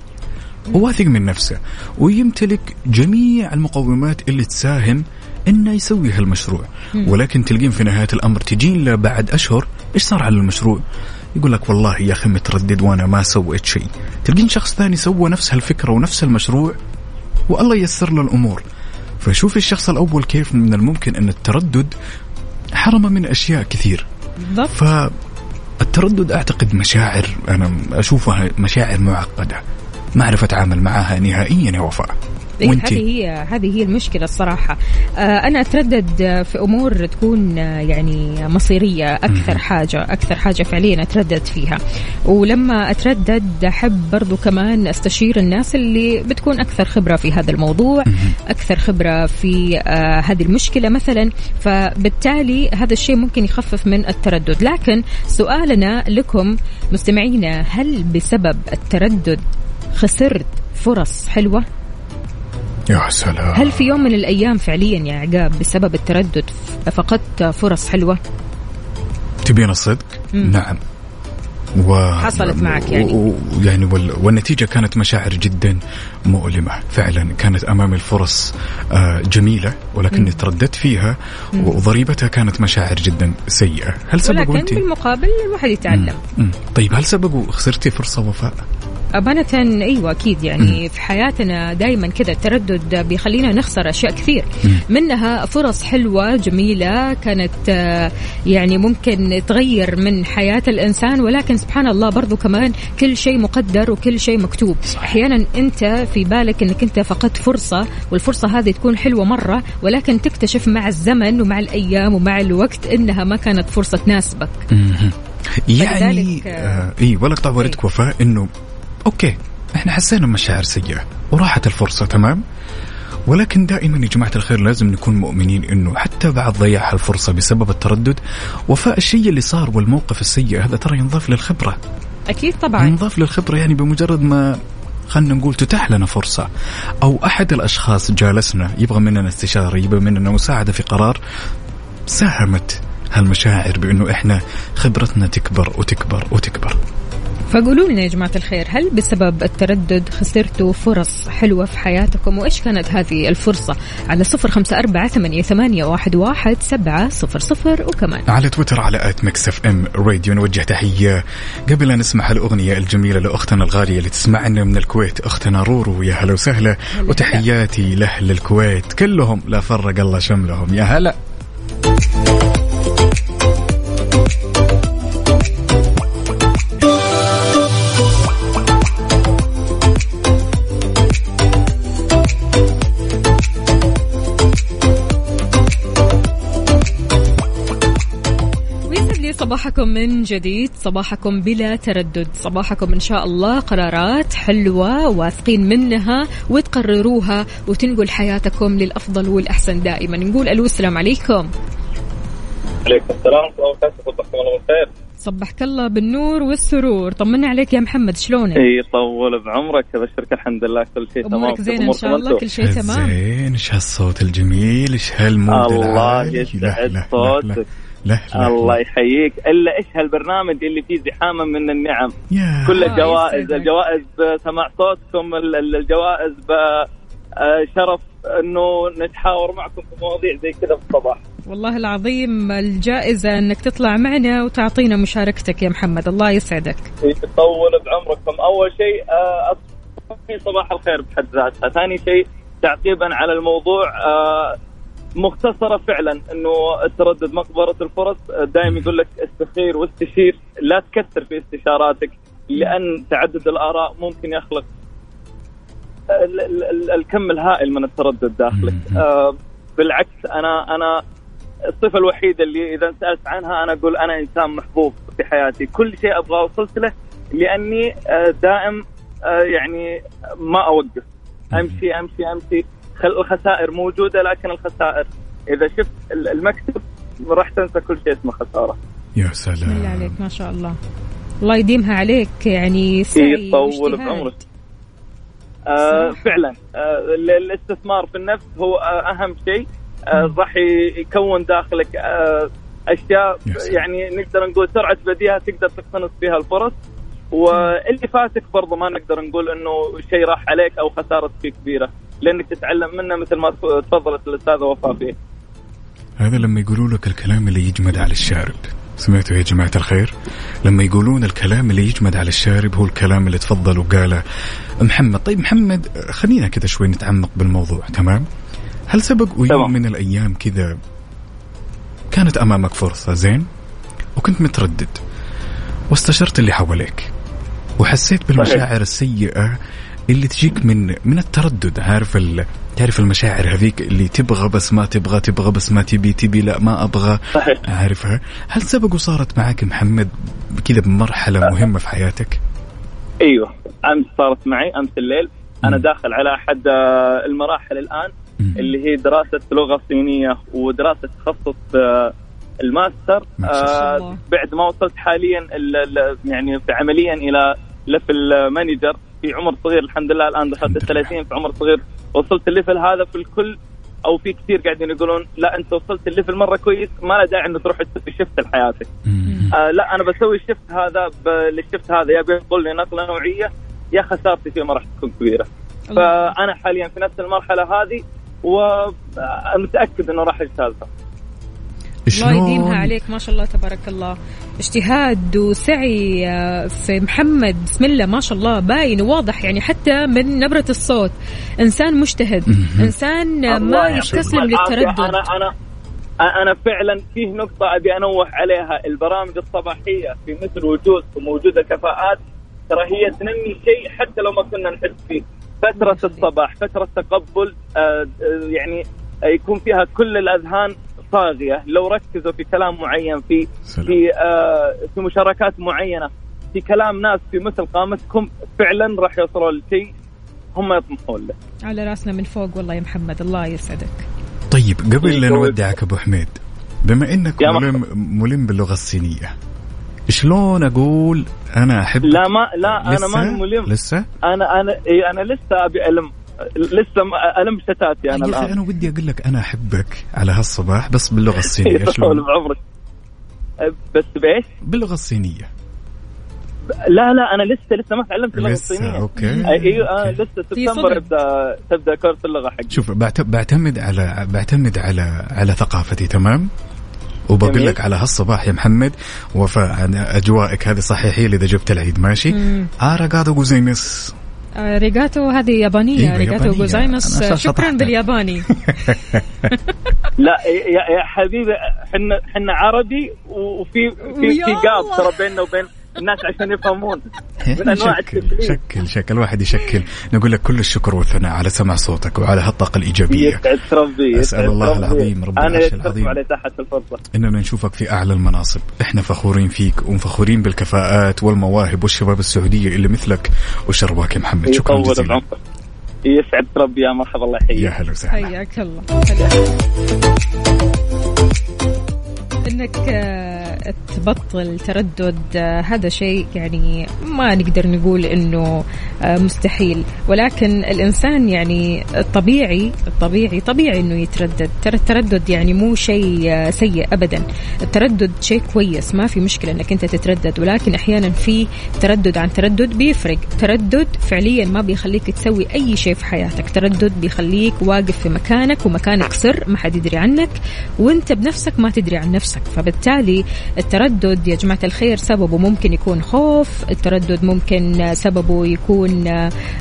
[SPEAKER 1] وواثق من نفسه ويمتلك جميع المقومات اللي تساهم إنه يسوي هالمشروع. ولكن تلقين في نهاية الأمر تجين له بعد أشهر إيش صار على المشروع؟ يقول لك والله يا أخي متردد وأنا ما سويت شيء. تلقين شخص ثاني سوى نفس هالفكرة ونفس المشروع والله ييسر له الأمور. فشوف الشخص الأول كيف من الممكن إن التردد حرمه من أشياء كثير.
[SPEAKER 2] بالضبط.
[SPEAKER 1] فالتردد أعتقد مشاعر أنا أشوفها مشاعر معقدة. ما اعرف اتعامل معها نهائيا يا وفاء.
[SPEAKER 2] إيه،
[SPEAKER 1] وانت
[SPEAKER 2] هذه هي هذه هي المشكلة الصراحة. آه، أنا أتردد في أمور تكون آه، يعني مصيرية أكثر حاجة أكثر حاجة فعليا أتردد فيها. ولما أتردد أحب برضو كمان أستشير الناس اللي بتكون أكثر خبرة في هذا الموضوع أكثر خبرة في آه، هذه المشكلة مثلا. فبالتالي هذا الشيء ممكن يخفف من التردد. لكن سؤالنا لكم مستمعينا هل بسبب التردد خسرت فرص حلوة؟
[SPEAKER 1] يا سلام
[SPEAKER 2] هل في يوم من الأيام فعليا يا عقاب بسبب التردد فقدت فرص حلوة؟
[SPEAKER 1] تبين الصدق؟
[SPEAKER 2] مم.
[SPEAKER 1] نعم و...
[SPEAKER 2] حصلت معك يعني.
[SPEAKER 1] و... يعني وال... والنتيجة كانت مشاعر جدا مؤلمة. فعلا كانت أمامي الفرص آه جميلة ولكني ترددت فيها وضريبتها كانت مشاعر جدا سيئة. هل سبق
[SPEAKER 2] ولكن بالمقابل الواحد يتعلم.
[SPEAKER 1] طيب هل سبق وخسرتي فرصة وفاء؟
[SPEAKER 2] أمانة أيوة أكيد. يعني في حياتنا دائما كذا التردد بيخلينا نخسر أشياء كثير. منها فرص حلوة جميلة كانت آه، يعني ممكن تغير من حياة الإنسان ولكن سبحان الله برضو كمان كل شيء مقدر وكل شيء مكتوب. أحيانا أنت في بالك أنك أنت فقدت فرصة والفرصة هذه تكون حلوة مرة ولكن تكتشف مع الزمن ومع الأيام ومع الوقت أنها ما كانت فرصة تناسبك.
[SPEAKER 1] يعني آه إي ولا اقطع وردك وفاء إنه أوكي إحنا حسينا مشاعر سيئة وراحت الفرصة تمام؟ ولكن دائما يا جماعة الخير لازم نكون مؤمنين إنه حتى بعد ضياع الفرصة بسبب التردد وفاء الشيء اللي صار والموقف السيء هذا ترى ينضاف للخبرة.
[SPEAKER 2] أكيد طبعا.
[SPEAKER 1] ينضاف للخبرة يعني بمجرد ما خلينا نقول تتاح لنا فرصة. أو أحد الأشخاص جالسنا يبغى مننا استشارة يبغى مننا مساعدة في قرار ساهمت هالمشاعر بأنه إحنا خبرتنا تكبر وتكبر وتكبر.
[SPEAKER 2] فقولوا لنا يا جماعة الخير هل بسبب التردد خسرتوا فرص حلوة في حياتكم؟ وإيش كانت هذه الفرصة؟ على صفر خمسة أربعة ثمانية, ثمانية واحد, واحد سبعة صفر صفر وكمان.
[SPEAKER 1] على تويتر على at ميكس إف إم راديو نوجه تحية. قبل أن نسمع الأغنية الجميلة لأختنا الغالية اللي تسمعنا من الكويت أختنا رورو يا هلا وسهلا. وتحياتي لأهل الكويت كلهم لا فرق الله شملهم يا هلا.
[SPEAKER 2] صباحكم من جديد صباحكم بلا تردد صباحكم إن شاء الله قرارات حلوة واثقين منها وتقرروها وتنقل حياتكم للأفضل والأحسن دائما. نقول ألو السلام عليكم.
[SPEAKER 9] عليكم السلام ورحمة الله وبركاته صبحكم الله بالخير
[SPEAKER 2] صبحك الله بالنور والسرور. طمنا عليك يا محمد شلونك؟
[SPEAKER 9] إي طول بعمرك أبشرك الحمد لله كل شيء تمام.
[SPEAKER 2] أمورك زينة إن شاء الله كل شيء تمام.
[SPEAKER 1] زين إيش هالصوت الجميل إيش هالمود
[SPEAKER 9] الله. يسعد صوتك.
[SPEAKER 1] لا لا
[SPEAKER 9] الله
[SPEAKER 1] لا.
[SPEAKER 9] يحييك. إلا إيش هالبرنامج اللي فيه زحامة من النعم؟ كل
[SPEAKER 2] آه،
[SPEAKER 9] الجوائز. الجوائز بسماع صوتكم ال- ال- الجوائز بشرف إنه نتحاور معكم في مواضيع زي كذا في الصباح.
[SPEAKER 2] والله العظيم الجائزة أنك تطلع معنا وتعطينا مشاركتك يا محمد. الله يسعدك.
[SPEAKER 9] يطول بعمركم. أول شيء آه، أصبحي صباح الخير بحد ذاتها. ثاني شيء تعقيبا على الموضوع مختصرة فعلا إنه التردد مقبرة الفرص دائما يقول لك استخير واستشير لا تكثر في استشاراتك لأن تعدد الآراء ممكن يخلق ال- ال- ال- الكم الهائل من التردد داخلك. آه، بالعكس أنا أنا الصفة الوحيدة اللي إذا سألت عنها أنا أقول أنا إنسان محبوب في حياتي. كل شيء أبغى وصلت له لأني آه، دائم آه، يعني ما أوقف. أمشي أمشي أمشي. خل- الخسائر موجودة لكن الخسائر إذا شفت ال- المكتب راح تنسى كل شيء اسمه خسارة.
[SPEAKER 1] يا سلام.
[SPEAKER 2] عليك ما شاء الله. الله يديمها عليك يعني سعي
[SPEAKER 9] يطول
[SPEAKER 2] واجتهاد.
[SPEAKER 9] بعمرك آه. فعلا. آه ال- الاستثمار في النفس هو آه أهم شيء. آه راح يكون داخلك آه
[SPEAKER 1] أشياء.
[SPEAKER 9] يعني نقدر نقول سرعة بديهة تقدر تقتنص فيها الفرص. واللي فاتك برضه ما نقدر نقول إنه شيء راح عليك أو خساره فيه كبيرة. لأنك تتعلم منه مثل ما تفضلت الأستاذة وفاء فيه.
[SPEAKER 1] هذا لما يقولوا لك الكلام اللي يجمد على الشارب. سمعتوا يا جماعة الخير؟ لما يقولون الكلام اللي يجمد على الشارب هو الكلام اللي تفضل وقاله محمد. طيب محمد خلينا كذا شوي نتعمق بالموضوع تمام؟ هل سبق ويوم. من الأيام كذا كانت أمامك فرصة زين؟ وكنت متردد. واستشرت اللي حواليك. وحسيت بالمشاعر السيئة اللي تجيك من من التردد عارف ال... تعرف المشاعر هذيك اللي تبغى بس ما تبغى تبغى بس ما تبي تبي لا ما أبغى.
[SPEAKER 9] صحيح.
[SPEAKER 1] عارفها؟ هل سبق وصارت معك محمد كذا بمرحلة مهمة في حياتك؟
[SPEAKER 9] أيوه. أمس صارت معي أمس الليل. أنا
[SPEAKER 1] مم.
[SPEAKER 9] داخل على أحد آه، المراحل الآن
[SPEAKER 1] مم.
[SPEAKER 9] اللي هي دراسة لغة صينية ودراسة تخصص آه، الماستر. آه، بعد ما وصلت حاليا ال- ال- يعني عمليا إلى level manager في عمر صغير الحمد لله الآن دخلت. ال 30 في عمر صغير وصلت ال level هذا في الكل أو في كثير قاعدين يقولون لا أنت وصلت الليفل مرة كويس ما له داعي انه تروح تسوي شفت لحياتك. آه لا أنا بسوي الشفت هذا للشفت هذا يا بينقل لي نقلة نوعية يا خسارتي فيه ما راح تكون
[SPEAKER 2] كبيرة.
[SPEAKER 9] فأنا حاليا في نفس المرحلة هذه ومتأكد إنه راح اجتازها
[SPEAKER 2] الله يديمها
[SPEAKER 1] شلون
[SPEAKER 2] عليك ما شاء الله تبارك الله. اجتهاد وسعي آه، في محمد. بسم الله ما شاء الله باين وواضح يعني حتى من نبرة الصوت. إنسان مجتهد. إنسان ما يستسلم. للتردد.
[SPEAKER 9] أنا أنا أنا فعلا فيه نقطة أبي أنوه عليها. البرامج الصباحية في مثل وجود وموجوده كفاءات ترى هي تنمي شيء حتى لو ما كنا نحس فيه. فترة الصباح فترة تقبل آه، آه، يعني يكون فيها كل الأذهان صاغيه لو ركزوا في كلام معين في
[SPEAKER 1] سلام.
[SPEAKER 9] في آه، في مشاركات معينة في كلام ناس في مثل قامتكم فعلا راح يوصلوا لشيء هم يطمحون له.
[SPEAKER 2] على رأسنا من فوق والله يا محمد الله يسعدك.
[SPEAKER 1] طيب قبل لا نودعك أبو حميد بما
[SPEAKER 9] إنك
[SPEAKER 1] ملم ملم باللغة الصينية شلون أقول أنا احب
[SPEAKER 9] لا ما لا أنا ما ملم.
[SPEAKER 1] لسه؟
[SPEAKER 9] أنا أنا أنا لسه أبي ألم. لسه ما- ألم شتاتي أنا
[SPEAKER 1] يا أخي
[SPEAKER 9] الآن.
[SPEAKER 1] أنا ودي أقول لك أنا أحبك على هالصباح بس باللغة
[SPEAKER 9] الصينية. [laughs]
[SPEAKER 1] شلون؟
[SPEAKER 9] بعمرك بس بإيش؟
[SPEAKER 1] باللغة الصينية.
[SPEAKER 9] لا لا أنا لسه لسه ما تعلمت اللغة
[SPEAKER 1] لسه
[SPEAKER 9] الصينية.
[SPEAKER 1] أوكي.
[SPEAKER 9] أيوه آه. لسه سبتمبر. يبدا تبدأ كورس اللغة حقي.
[SPEAKER 1] شوف بعت- بعتمد على بعتمد على على ثقافتي تمام؟ وبقول. لك على هالصباح يا محمد وفاء أنا أجوائك هذه صحيحي لي اذا جبت العيد ماشي؟ اريغاتو
[SPEAKER 2] gozaimasu arigato هذه يابانية
[SPEAKER 1] أيوة،
[SPEAKER 2] arigato.
[SPEAKER 1] gozaimasu
[SPEAKER 2] آه، شكرا. بالياباني [laughs]
[SPEAKER 9] لا يا, يا حبيبي إحنا إحنا عربي وفي في في جاب. ترى بيننا وبين الناس عشان يفهمون. من أنواع
[SPEAKER 1] شكل شكل شكل. الواحد يشكل. نقول لك كل الشكر والثناء على سمع صوتك وعلى هالطاقة الإيجابية.
[SPEAKER 9] يسعد ربي يسعد
[SPEAKER 1] الله
[SPEAKER 9] ربي.
[SPEAKER 1] العظيم رب
[SPEAKER 9] أنا
[SPEAKER 1] العرش العظيم.
[SPEAKER 9] على تحت الفرصه
[SPEAKER 1] إننا نشوفك في أعلى المناصب. إحنا فخورين فيك ومفخورين بالكفاءات والمواهب والشباب السعودية اللي مثلك وشرواك يا محمد. شكرا جزيلا.
[SPEAKER 9] يسعد ربي يا مرحبا الله
[SPEAKER 1] يا
[SPEAKER 9] يحييك
[SPEAKER 1] هلا وسهلا.
[SPEAKER 2] حياك الله. إنك آه، تبطل تردد آه، هذا شيء يعني ما نقدر نقول إنه آه، مستحيل. ولكن الإنسان يعني الطبيعي الطبيعي طبيعي إنه يتردد. ترى التردد يعني مو شيء آه، سيء ابدا. التردد شيء كويس ما في مشكلة إنك أنت تتردد. ولكن أحيانا في تردد عن تردد بيفرق. تردد فعليا ما بيخليك تسوي أي شيء في حياتك. تردد بيخليك واقف في مكانك ومكانك سر ما حد يدري عنك وأنت بنفسك ما تدري عن نفسك. فبالتالي التردد يا جماعة الخير سببه ممكن يكون خوف التردد ممكن سببه يكون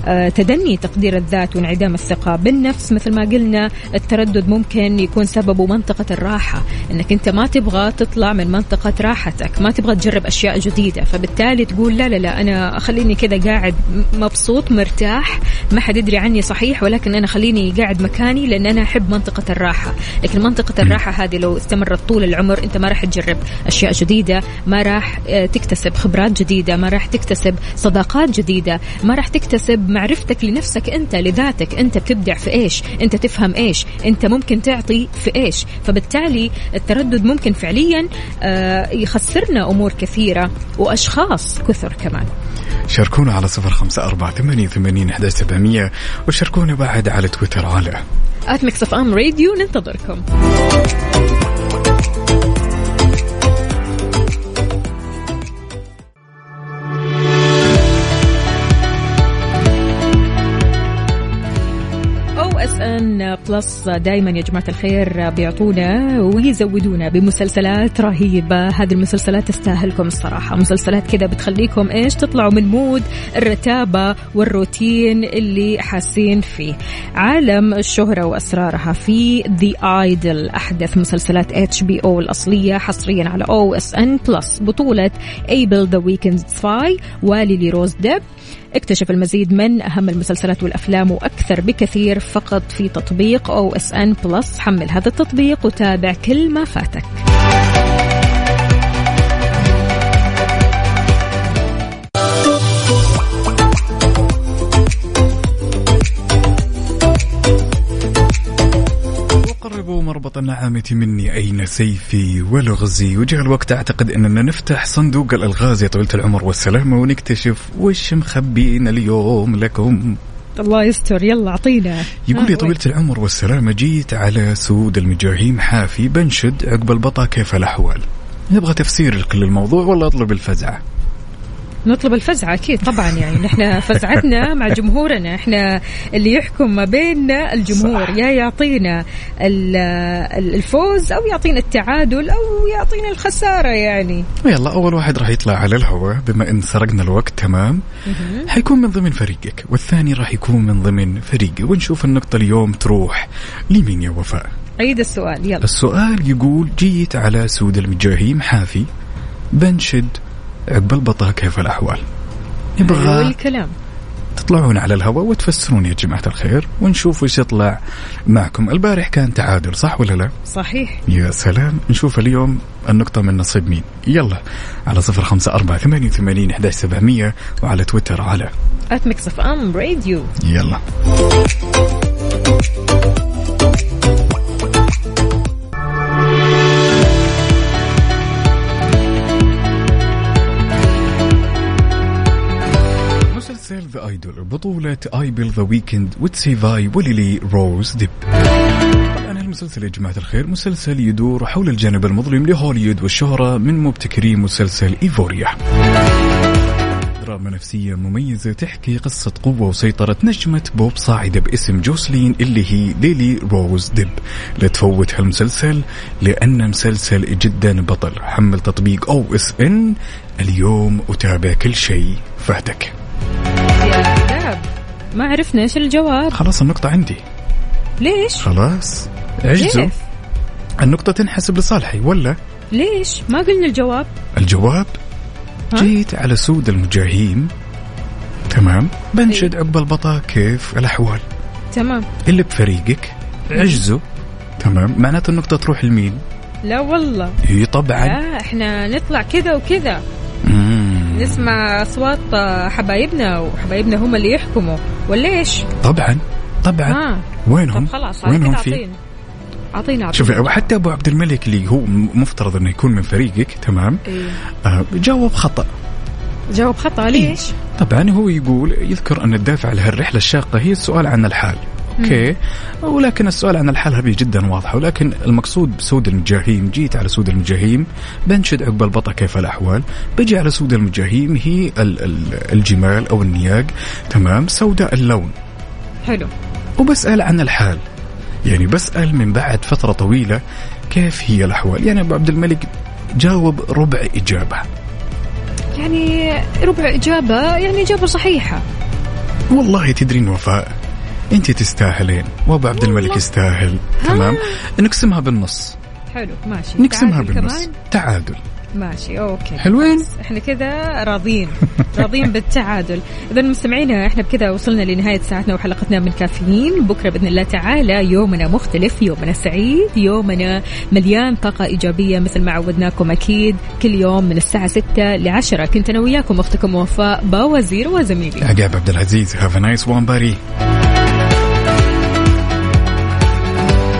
[SPEAKER 2] آه، تدني تقدير الذات وانعدام الثقة. بالنفس مثل ما قلنا التردد ممكن يكون سببه منطقة الراحة. إنك أنت ما تبغى تطلع من منطقة راحتك ما تبغى تجرب أشياء جديدة. فبالتالي تقول لا لا لا أنا خليني كذا قاعد مبسوط مرتاح ما حد يدري عني صحيح ولكن أنا خليني قاعد مكاني لأن أنا أحب منطقة الراحة. لكن منطقة الراحة هذه لو استمرت طول العمر أنت ما راح تجرب أشياء جديدة ما راح آه، تكتسب خبرات جديدة ما راح تكتسب صداقات جديدة ما راح تكتسب معرفتك لنفسك أنت لذاتك. أنت بتبدع في إيش؟ أنت تفهم إيش؟ أنت ممكن تعطي في إيش؟ فبالتالي التردد ممكن فعليا آه، يخسرنا أمور كثيرة وأشخاص كثر كمان.
[SPEAKER 1] شاركونا على صفر خمسة أربعة ثمانية ثمانين إحدعش سبعمية وشاركونا بعد على تويتر على
[SPEAKER 2] ميكس اف ام راديو ننتظركم. أو اس إن بلس دائما يا جماعة الخير بيعطونا ويزودونا بمسلسلات رهيبة. هذه المسلسلات تستاهلكم الصراحة. مسلسلات كذا بتخليكم إيش تطلعوا من mood الرتابة والروتين اللي حاسين فيه. عالم الشهرة وأسرارها في ذا ايدول أحدث مسلسلات اتش بي أو الأصلية حصريا على أو اس ان بلس بطولة ايبل ذا ويكند سباي وليلي روز ديب اكتشف المزيد من أهم المسلسلات والأفلام وأكثر بكثير فقط في تطبيق أو اس ان بلس. حمل هذا التطبيق وتابع كل ما فاتك.
[SPEAKER 1] مربط النعامة مني أين سيفي ولغزي. وجاء الوقت أعتقد أننا نفتح صندوق الألغاز يا طويلة العمر. والسلامة ونكتشف وش مخبينا اليوم لكم.
[SPEAKER 2] الله يستر. يلا أعطينا.
[SPEAKER 1] يقول
[SPEAKER 2] ها،
[SPEAKER 1] يا طويلة العمر والسلامة جيت على سود المجاهيم حافي بنشد عقب البطا كيف الأحوال؟ نبغى تفسير لكل الموضوع ولا أطلب الفزعة؟
[SPEAKER 2] نطلب الفزعة أكيد طبعا يعني. نحن فزعتنا مع جمهورنا. إحنا اللي يحكم ما بيننا الجمهور.
[SPEAKER 1] صح.
[SPEAKER 2] يا يعطينا ال- ال- الفوز أو يعطينا التعادل أو يعطينا الخسارة يعني.
[SPEAKER 1] يلا أول واحد راح يطلع على الهواء. بما إن سرقنا الوقت تمام. حيكون من ضمن فريقك والثاني راح يكون من ضمن فريقي. ونشوف النقطة اليوم تروح لمين يا وفاء؟
[SPEAKER 2] عيد السؤال يلا.
[SPEAKER 1] السؤال يقول جيت على سود المجاهيم حافي بنشد عقب البطا كيف الأحوال؟
[SPEAKER 2] حلو
[SPEAKER 1] يبغى
[SPEAKER 2] الكلام.
[SPEAKER 1] تطلعون على الهواء وتفسرون يا جماعة الخير ونشوف وش يطلع معكم. البارح كان تعادل صح ولا لا؟
[SPEAKER 2] صحيح.
[SPEAKER 1] يا سلام. نشوف اليوم النقطة من نصيب مين. يلا على صفر خمسة أربعة ثمانية وثمانين إحداش سبعمية وعلى تويتر على
[SPEAKER 2] at ميكس اف ام راديو
[SPEAKER 1] يلا. مسلسل ذا ايدول بطولة ايبل ذا ويكند وتسي فاي وليلي روز ديب طبعا المسلسل يا جماعة الخير مسلسل يدور حول الجانب المظلم لهوليوود والشهرة من مبتكري مسلسل إيفوريا. دراما نفسية مميزة تحكي قصة قوة وسيطرة نجمة بوب صاعدة باسم جوسلين اللي هي ليلي روز ديب. لا تفوت هالمسلسل لأنه مسلسل جدا بطل حمل تطبيق أو إس إن. اليوم وتابع كل شيء فاتك
[SPEAKER 2] ما عرفنا إيش الجواب.
[SPEAKER 1] خلاص النقطة عندي.
[SPEAKER 2] ليش؟
[SPEAKER 1] خلاص. عجزوا النقطة تنحسب لصالحي ولا؟
[SPEAKER 2] ليش؟ ما قلنا الجواب.
[SPEAKER 1] الجواب؟ جيت على سود المجاهيم تمام. بنشد عقب البطا كيف؟ الأحوال.
[SPEAKER 2] تمام.
[SPEAKER 1] اللي بفريقك. عجزوا تمام. معناته النقطة تروح لمين؟
[SPEAKER 2] لا والله.
[SPEAKER 1] هي طبعا.
[SPEAKER 2] لا إحنا نطلع كذا وكذا.
[SPEAKER 1] مم.
[SPEAKER 2] نسمع أصوات حبايبنا وحبايبنا هم اللي يحكموا. ولا إيش؟
[SPEAKER 1] طبعا طبعا.
[SPEAKER 2] ها
[SPEAKER 1] وينهم؟
[SPEAKER 2] طب خلاص
[SPEAKER 1] وينهم في؟
[SPEAKER 2] اعطينا
[SPEAKER 1] شوفي وحتى أبو عبد الملك اللي هو مفترض إنه يكون من فريقك تمام؟
[SPEAKER 2] إيه.
[SPEAKER 1] آه جاوب خطأ.
[SPEAKER 2] جاوب خطأ ليش؟
[SPEAKER 1] طبعا هو يقول يذكر أن الدافع لهالرحلة الشاقة هي السؤال عن الحال. أوكي. ولكن السؤال عن الحال هذه جدا واضحه ولكن المقصود بسود المجاهيم جيت على سود المجاهيم بنشد عقب البطا كيف الأحوال؟ بجي على سود المجاهيم هي ال- ال- الجمال أو النياق. تمام. سوداء اللون.
[SPEAKER 2] حلو.
[SPEAKER 1] وبسأل عن الحال. يعني بسأل من بعد فترة طويلة كيف هي الأحوال. يعني أبو عبد الملك جاوب ربع إجابة.
[SPEAKER 2] يعني ربع إجابة يعني إجابة صحيحة.
[SPEAKER 1] والله تدرين وفاء. انت تستاهلين. وابو عبد الملك يستاهل. تمام؟ نقسمها بالنص.
[SPEAKER 2] حلو ماشي.
[SPEAKER 1] نقسمها بالنص.
[SPEAKER 2] كمان؟
[SPEAKER 1] تعادل.
[SPEAKER 2] ماشي أوكي.
[SPEAKER 1] حلوين؟
[SPEAKER 2] إحنا كذا راضين. [laughs] راضين بالتعادل. اذا مستمعينا إحنا بكذا وصلنا لنهاية ساعتنا وحلقتنا من كافيين. بكرة بإذن الله تعالى يومنا مختلف يومنا سعيد يومنا مليان طاقة إيجابية. مثل ما عودناكم أكيد كل يوم من الساعة 6 ل 10 كنت أنا وياكم أختكم وفاء باوزير وزميلي.
[SPEAKER 1] عقاب عبد العزيز. هاف نايس وان باري